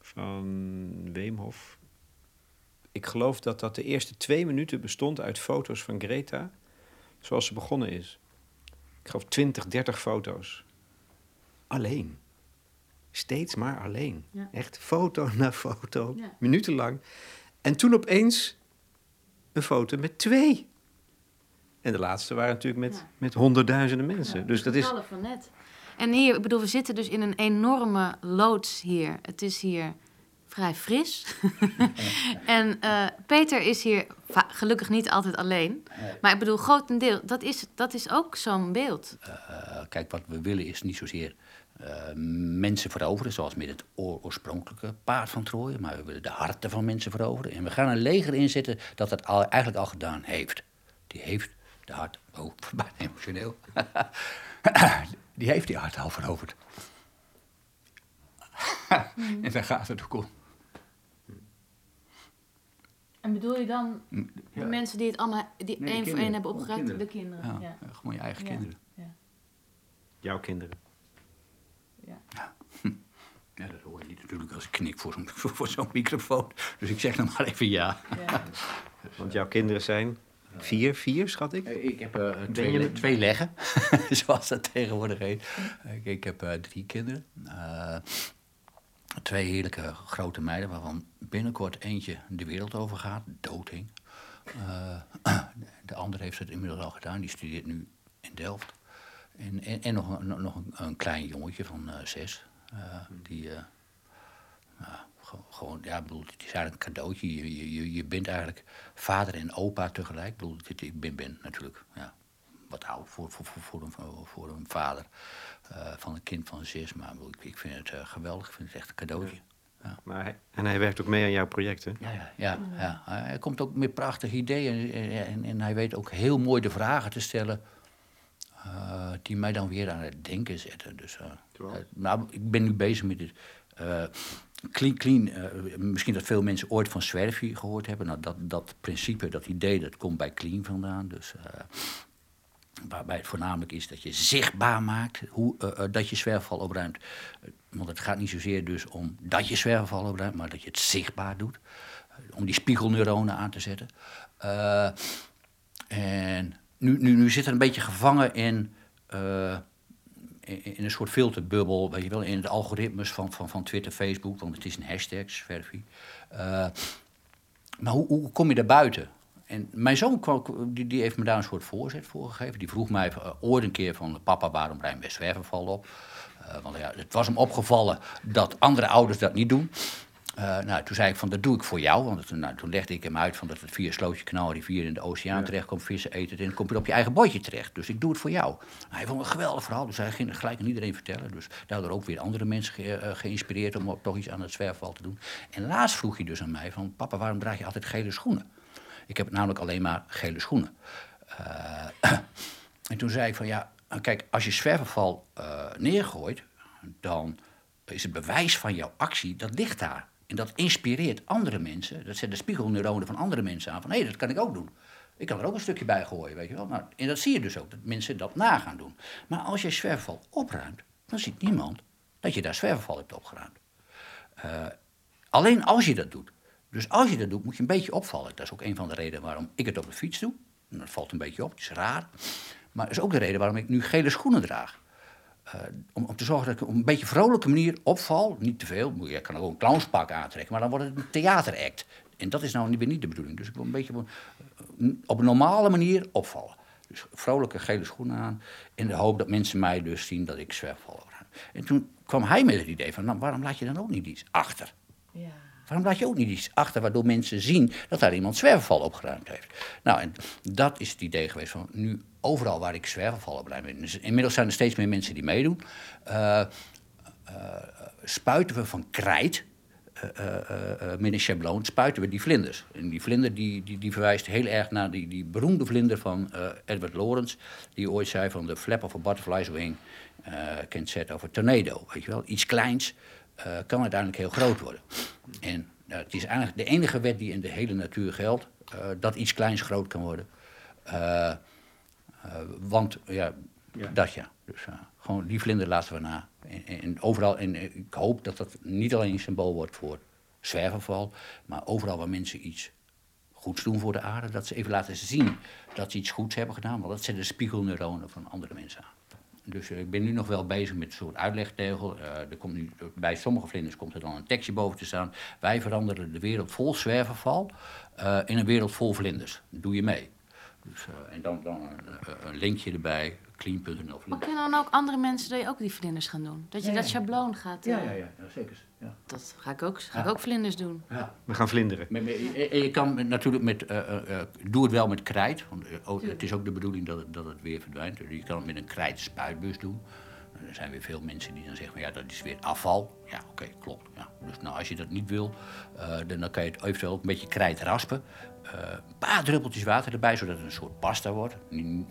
van Weemhof. Ik geloof dat dat de eerste twee minuten bestond uit foto's van Greta, zoals ze begonnen is. Ik geloof 20, 30 foto's. Alleen. Steeds maar alleen. Ja. Echt foto [laughs] na foto, Ja. minutenlang. En toen opeens een foto met twee. En de laatste waren natuurlijk met, Ja. met honderdduizenden mensen. dus dat is. Van net. En hier, ik bedoel, we zitten dus in een enorme loods hier. Het is hier vrij fris. [laughs] [laughs] en eh, Peter is hier gelukkig niet altijd alleen. Maar ik bedoel, grotendeel, dat is, dat is ook zo'n beeld. Eh, kijk, wat we willen is niet zozeer eh, mensen veroveren, zoals met het oor- oorspronkelijke paard van Troje, maar we willen de harten van mensen veroveren. En we gaan een leger inzetten dat dat al, eigenlijk al gedaan heeft. Die heeft de hart, oh, [laughs] emotioneel. die heeft die hart al veroverd. en daar gaat het ook om. En bedoel je dan de mensen die het allemaal die Nee, één voor één hebben opgeruimd? kinderen. De kinderen. Ja, Ja. Gewoon je eigen Ja. kinderen. Jouw kinderen. [laughs] Ja, dat hoor je niet natuurlijk als ik knik voor zo'n [laughs] voor, zo'n microfoon. Dus ik zeg dan maar even ja. [laughs] Want jouw kinderen zijn vier, vier schat ik. Eh, Ik heb eh, twee, le- twee leggen, zoals dat tegenwoordig heet. Ik, ik heb eh, drie kinderen. Eh, twee heerlijke grote meiden, waarvan binnenkort eentje de wereld over gaat, doodhing. Eh, [clears throat] de andere heeft het inmiddels al gedaan, die studeert nu in Delft. En, en, nog, een, nog een, klein jongetje van eh, zes, eh, die... nou, ge- gewoon, ja, bedoel, het is eigenlijk een cadeautje. Je, je, je, bent eigenlijk vader en opa tegelijk. Ik bedoel, ik ben, ben natuurlijk ja, wat oud voor, voor, voor, voor, een, voor een vader eh, van een kind van zes. Maar ik, ik, vind het eh, geweldig. Ik vind het echt een cadeautje. Ja. Maar hij, en hij werkt ook mee aan jouw projecten. Ja, ja, ja, ja. Hij komt ook met prachtige ideeën. En, en, en hij weet ook heel mooi de vragen te stellen. eh, die mij dan weer aan het denken zetten. Dus, nou, ik ben nu bezig met het. eh, clean, clean. misschien dat veel mensen ooit van Zwerfie gehoord hebben. Nou, dat, dat principe, dat idee, dat komt bij clean vandaan. Dus, waarbij het voornamelijk is dat je zichtbaar maakt hoe, eh, eh, dat je zwerfval opruimt. Eh, Want het gaat niet zozeer dus om dat je zwerfval opruimt, maar dat je het zichtbaar doet. Om die spiegelneuronen aan te zetten. En nu, nu, nu zit er een beetje gevangen in, in, een soort filterbubbel, weet je wel, in het algoritmes van, van, van Twitter, Facebook, want het is een hashtag, Zwerfie. Eh, maar hoe, hoe kom je daar buiten? En mijn zoon kwam- die, die heeft me daar een soort voorzet voor gegeven. Die vroeg mij eh, ooit een keer van... papa, waarom ruim we zwerverval op? Eh, want ja, het was hem opgevallen dat andere ouders dat niet doen. Eh, nou, toen zei ik van, dat doe ik voor jou. Want toen, nou, toen legde ik hem uit van dat het via Slootje Kanaal rivier in de oceaan terecht komt. Vissen eten en dan kom je op je eigen bordje terecht. Dus ik doe het voor jou. Hij vond het een geweldig verhaal. Dus hij ging het gelijk aan iedereen vertellen. Dus daardoor ook weer andere mensen ge- geïnspireerd om toch iets aan het zwerfval te doen. En laatst vroeg hij dus aan mij van, papa, waarom draag je altijd gele schoenen? Ik heb namelijk alleen maar gele schoenen. Eh, [clears throat] en toen zei ik van ja, kijk, als je zwerverval eh, neergooit, dan is het bewijs van jouw actie, dat ligt daar. En dat inspireert andere mensen. Dat zet de spiegelneuronen van andere mensen aan. Van hé, dat kan ik ook doen. Ik kan er ook een stukje bij gooien, weet je wel. Nou, en dat zie je dus ook, dat mensen dat na gaan doen. Maar als je zwerfval opruimt, dan ziet niemand dat je daar zwerfval hebt opgeruimd. Eh, alleen als je dat doet. Dus als je dat doet, moet je een beetje opvallen. Dat is ook een van de redenen waarom ik het op de fiets doe. Dat valt een beetje op, het is raar. Maar dat is ook de reden waarom ik nu gele schoenen draag. Eh, om, om te zorgen dat ik op een beetje vrolijke manier opval. Niet te veel, je kan ook een clownspak aantrekken, maar dan wordt het een theateract. En dat is nou weer niet de bedoeling. Dus ik wil een beetje op een, normale manier opvallen. Dus vrolijke gele schoenen aan. In de hoop dat mensen mij dus zien dat ik zwerfval. En toen kwam hij met het idee van, nou, waarom laat je dan ook niet iets achter? Ja. Waarom laat je ook niet iets achter waardoor mensen zien dat daar iemand zwerfval opgeruimd heeft? Nou, en dat is het idee geweest van nu overal waar ik zwerfval opruim. Dus inmiddels zijn er steeds meer mensen die meedoen. eh, eh, spuiten we van krijt, eh, eh, met een schabloon, spuiten we die vlinders. En die vlinder die, die, die verwijst heel erg naar die, die beroemde vlinder van Edward Lawrence, die ooit zei van de flap of a butterfly's wing can set over tornado. Weet je wel, iets kleins kan uiteindelijk heel groot worden. En eh, het is eigenlijk de enige wet die in de hele natuur geldt, eh, dat iets kleins groot kan worden. Eh, eh, want ja, dat ja. Dus eh, gewoon die vlinder laten we na. En, en overal, en eh, ik hoop dat dat niet alleen een symbool wordt voor zwerverval, maar overal waar mensen iets goeds doen voor de aarde, dat ze even laten zien dat ze iets goeds hebben gedaan, want dat zijn de spiegelneuronen van andere mensen aan. Dus eh, ik ben nu nog wel bezig met een soort uitlegtegel. Eh, er komt nu, bij sommige vlinders komt er dan een tekstje boven te staan. Wij veranderen de wereld vol zwerverval eh, in een wereld vol vlinders. Doe je mee. Dus, eh, en dan, dan eh, een linkje erbij, clean.nl. Maar kunnen dan ook andere mensen dat je ook die vlinders gaan doen? Dat je Ja, dat ja. schabloon gaat... eh, Ja, ja, ja, ja zeker. Ja. Dat ga ik ook, ga ik ook vlinders doen. Ja. We gaan vlinderen. Maar- maar je- en je kan natuurlijk met, eh, eh, eh, doe het wel met krijt. Want eh, het is ook de bedoeling dat het, dat het weer verdwijnt. Dus je kan het met een krijtspuitbus doen. Er zijn weer veel mensen die dan zeggen, van, ja, dat is weer afval. Ja, oké, klopt. Ja. Dus nou, als je dat niet wil, eh, dan, dan kan je het eventueel ook een beetje krijt raspen. Eh, een paar druppeltjes water erbij, zodat het een soort pasta wordt. Weet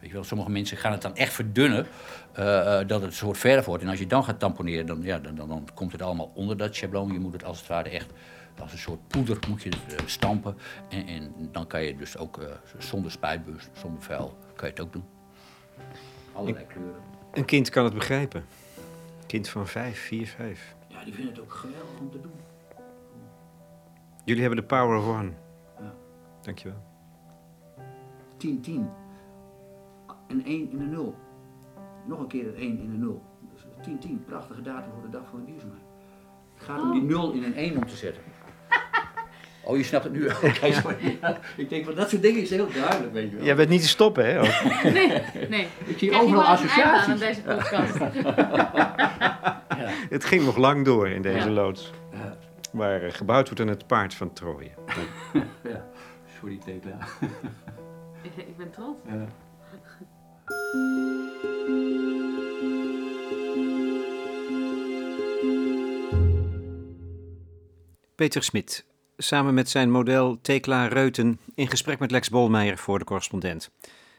je wel, sommige mensen gaan het dan echt verdunnen, eh, eh, dat het een soort verf wordt. En als je dan gaat tamponeren, dan, ja, dan, dan, dan komt het allemaal onder dat schabloon. Je moet het als het ware echt als een soort poeder moet je het eh, stampen. En, en dan kan je dus ook eh, zonder spuitbus, zonder vuil, kan je het ook doen. Allerlei kleuren. Een kind kan het begrijpen. Kind van vijf, vier, vijf. Ja, die vinden het ook geweldig om te doen. Jullie hebben de power of one. Ja. Dankjewel. 10, 10. Een 1 in de 0. Nog een keer een 1 in de 0. Dus 10, 10. Prachtige datum voor de dag van de duurzaamheid. Het gaat om die 0 in een 1 om te zetten. [laughs] Oh, je snapt het nu. Oké, sorry. [laughs] Ik denk van dat soort dingen is heel duidelijk, weet je wel. Jij bent niet te stoppen, hè? ook? [laughs] Nee, nee. Ik zie Krijg je overal wel eens een einde aan associaties. deze podcast. Het ging nog lang door in deze Ja. loods. Ja. Waar eh, gebouwd wordt aan het paard van Troje. Ja. Sorry, Tekla. [laughs] Ik ben trots. Ja. Peter Smit, samen met zijn model Tekla Reuten, in gesprek met Lex Bolmeijer voor de correspondent.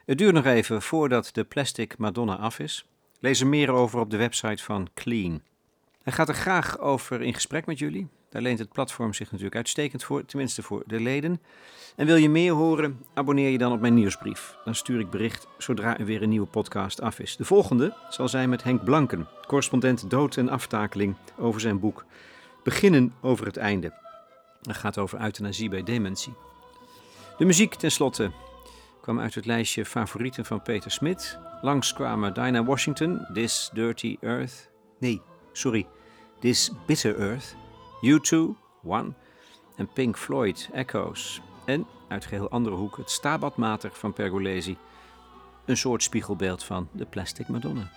Het duurt nog even voordat de plastic Madonna af is. Lees er meer over op de website van Clean. Hij gaat er graag over in gesprek met jullie. Daar leent het platform zich natuurlijk uitstekend voor, tenminste voor de leden. En wil je meer horen, abonneer je dan op mijn nieuwsbrief. Dan stuur ik bericht zodra er weer een nieuwe podcast af is. De volgende zal zijn met Henk Blanken, correspondent dood en aftakeling over zijn boek Beginnen over het einde. Dat gaat over euthanasie bij dementie. De muziek tenslotte kwam uit het lijstje favorieten van Peter Smit. Langs kwamen Dinah Washington, This Dirty Earth. Nee, sorry, This Bitter Earth. U2, One. En Pink Floyd, Echoes. En, uit geheel andere hoek, het Stabat Mater van Pergolesi. Een soort spiegelbeeld van de Plastic Madonna.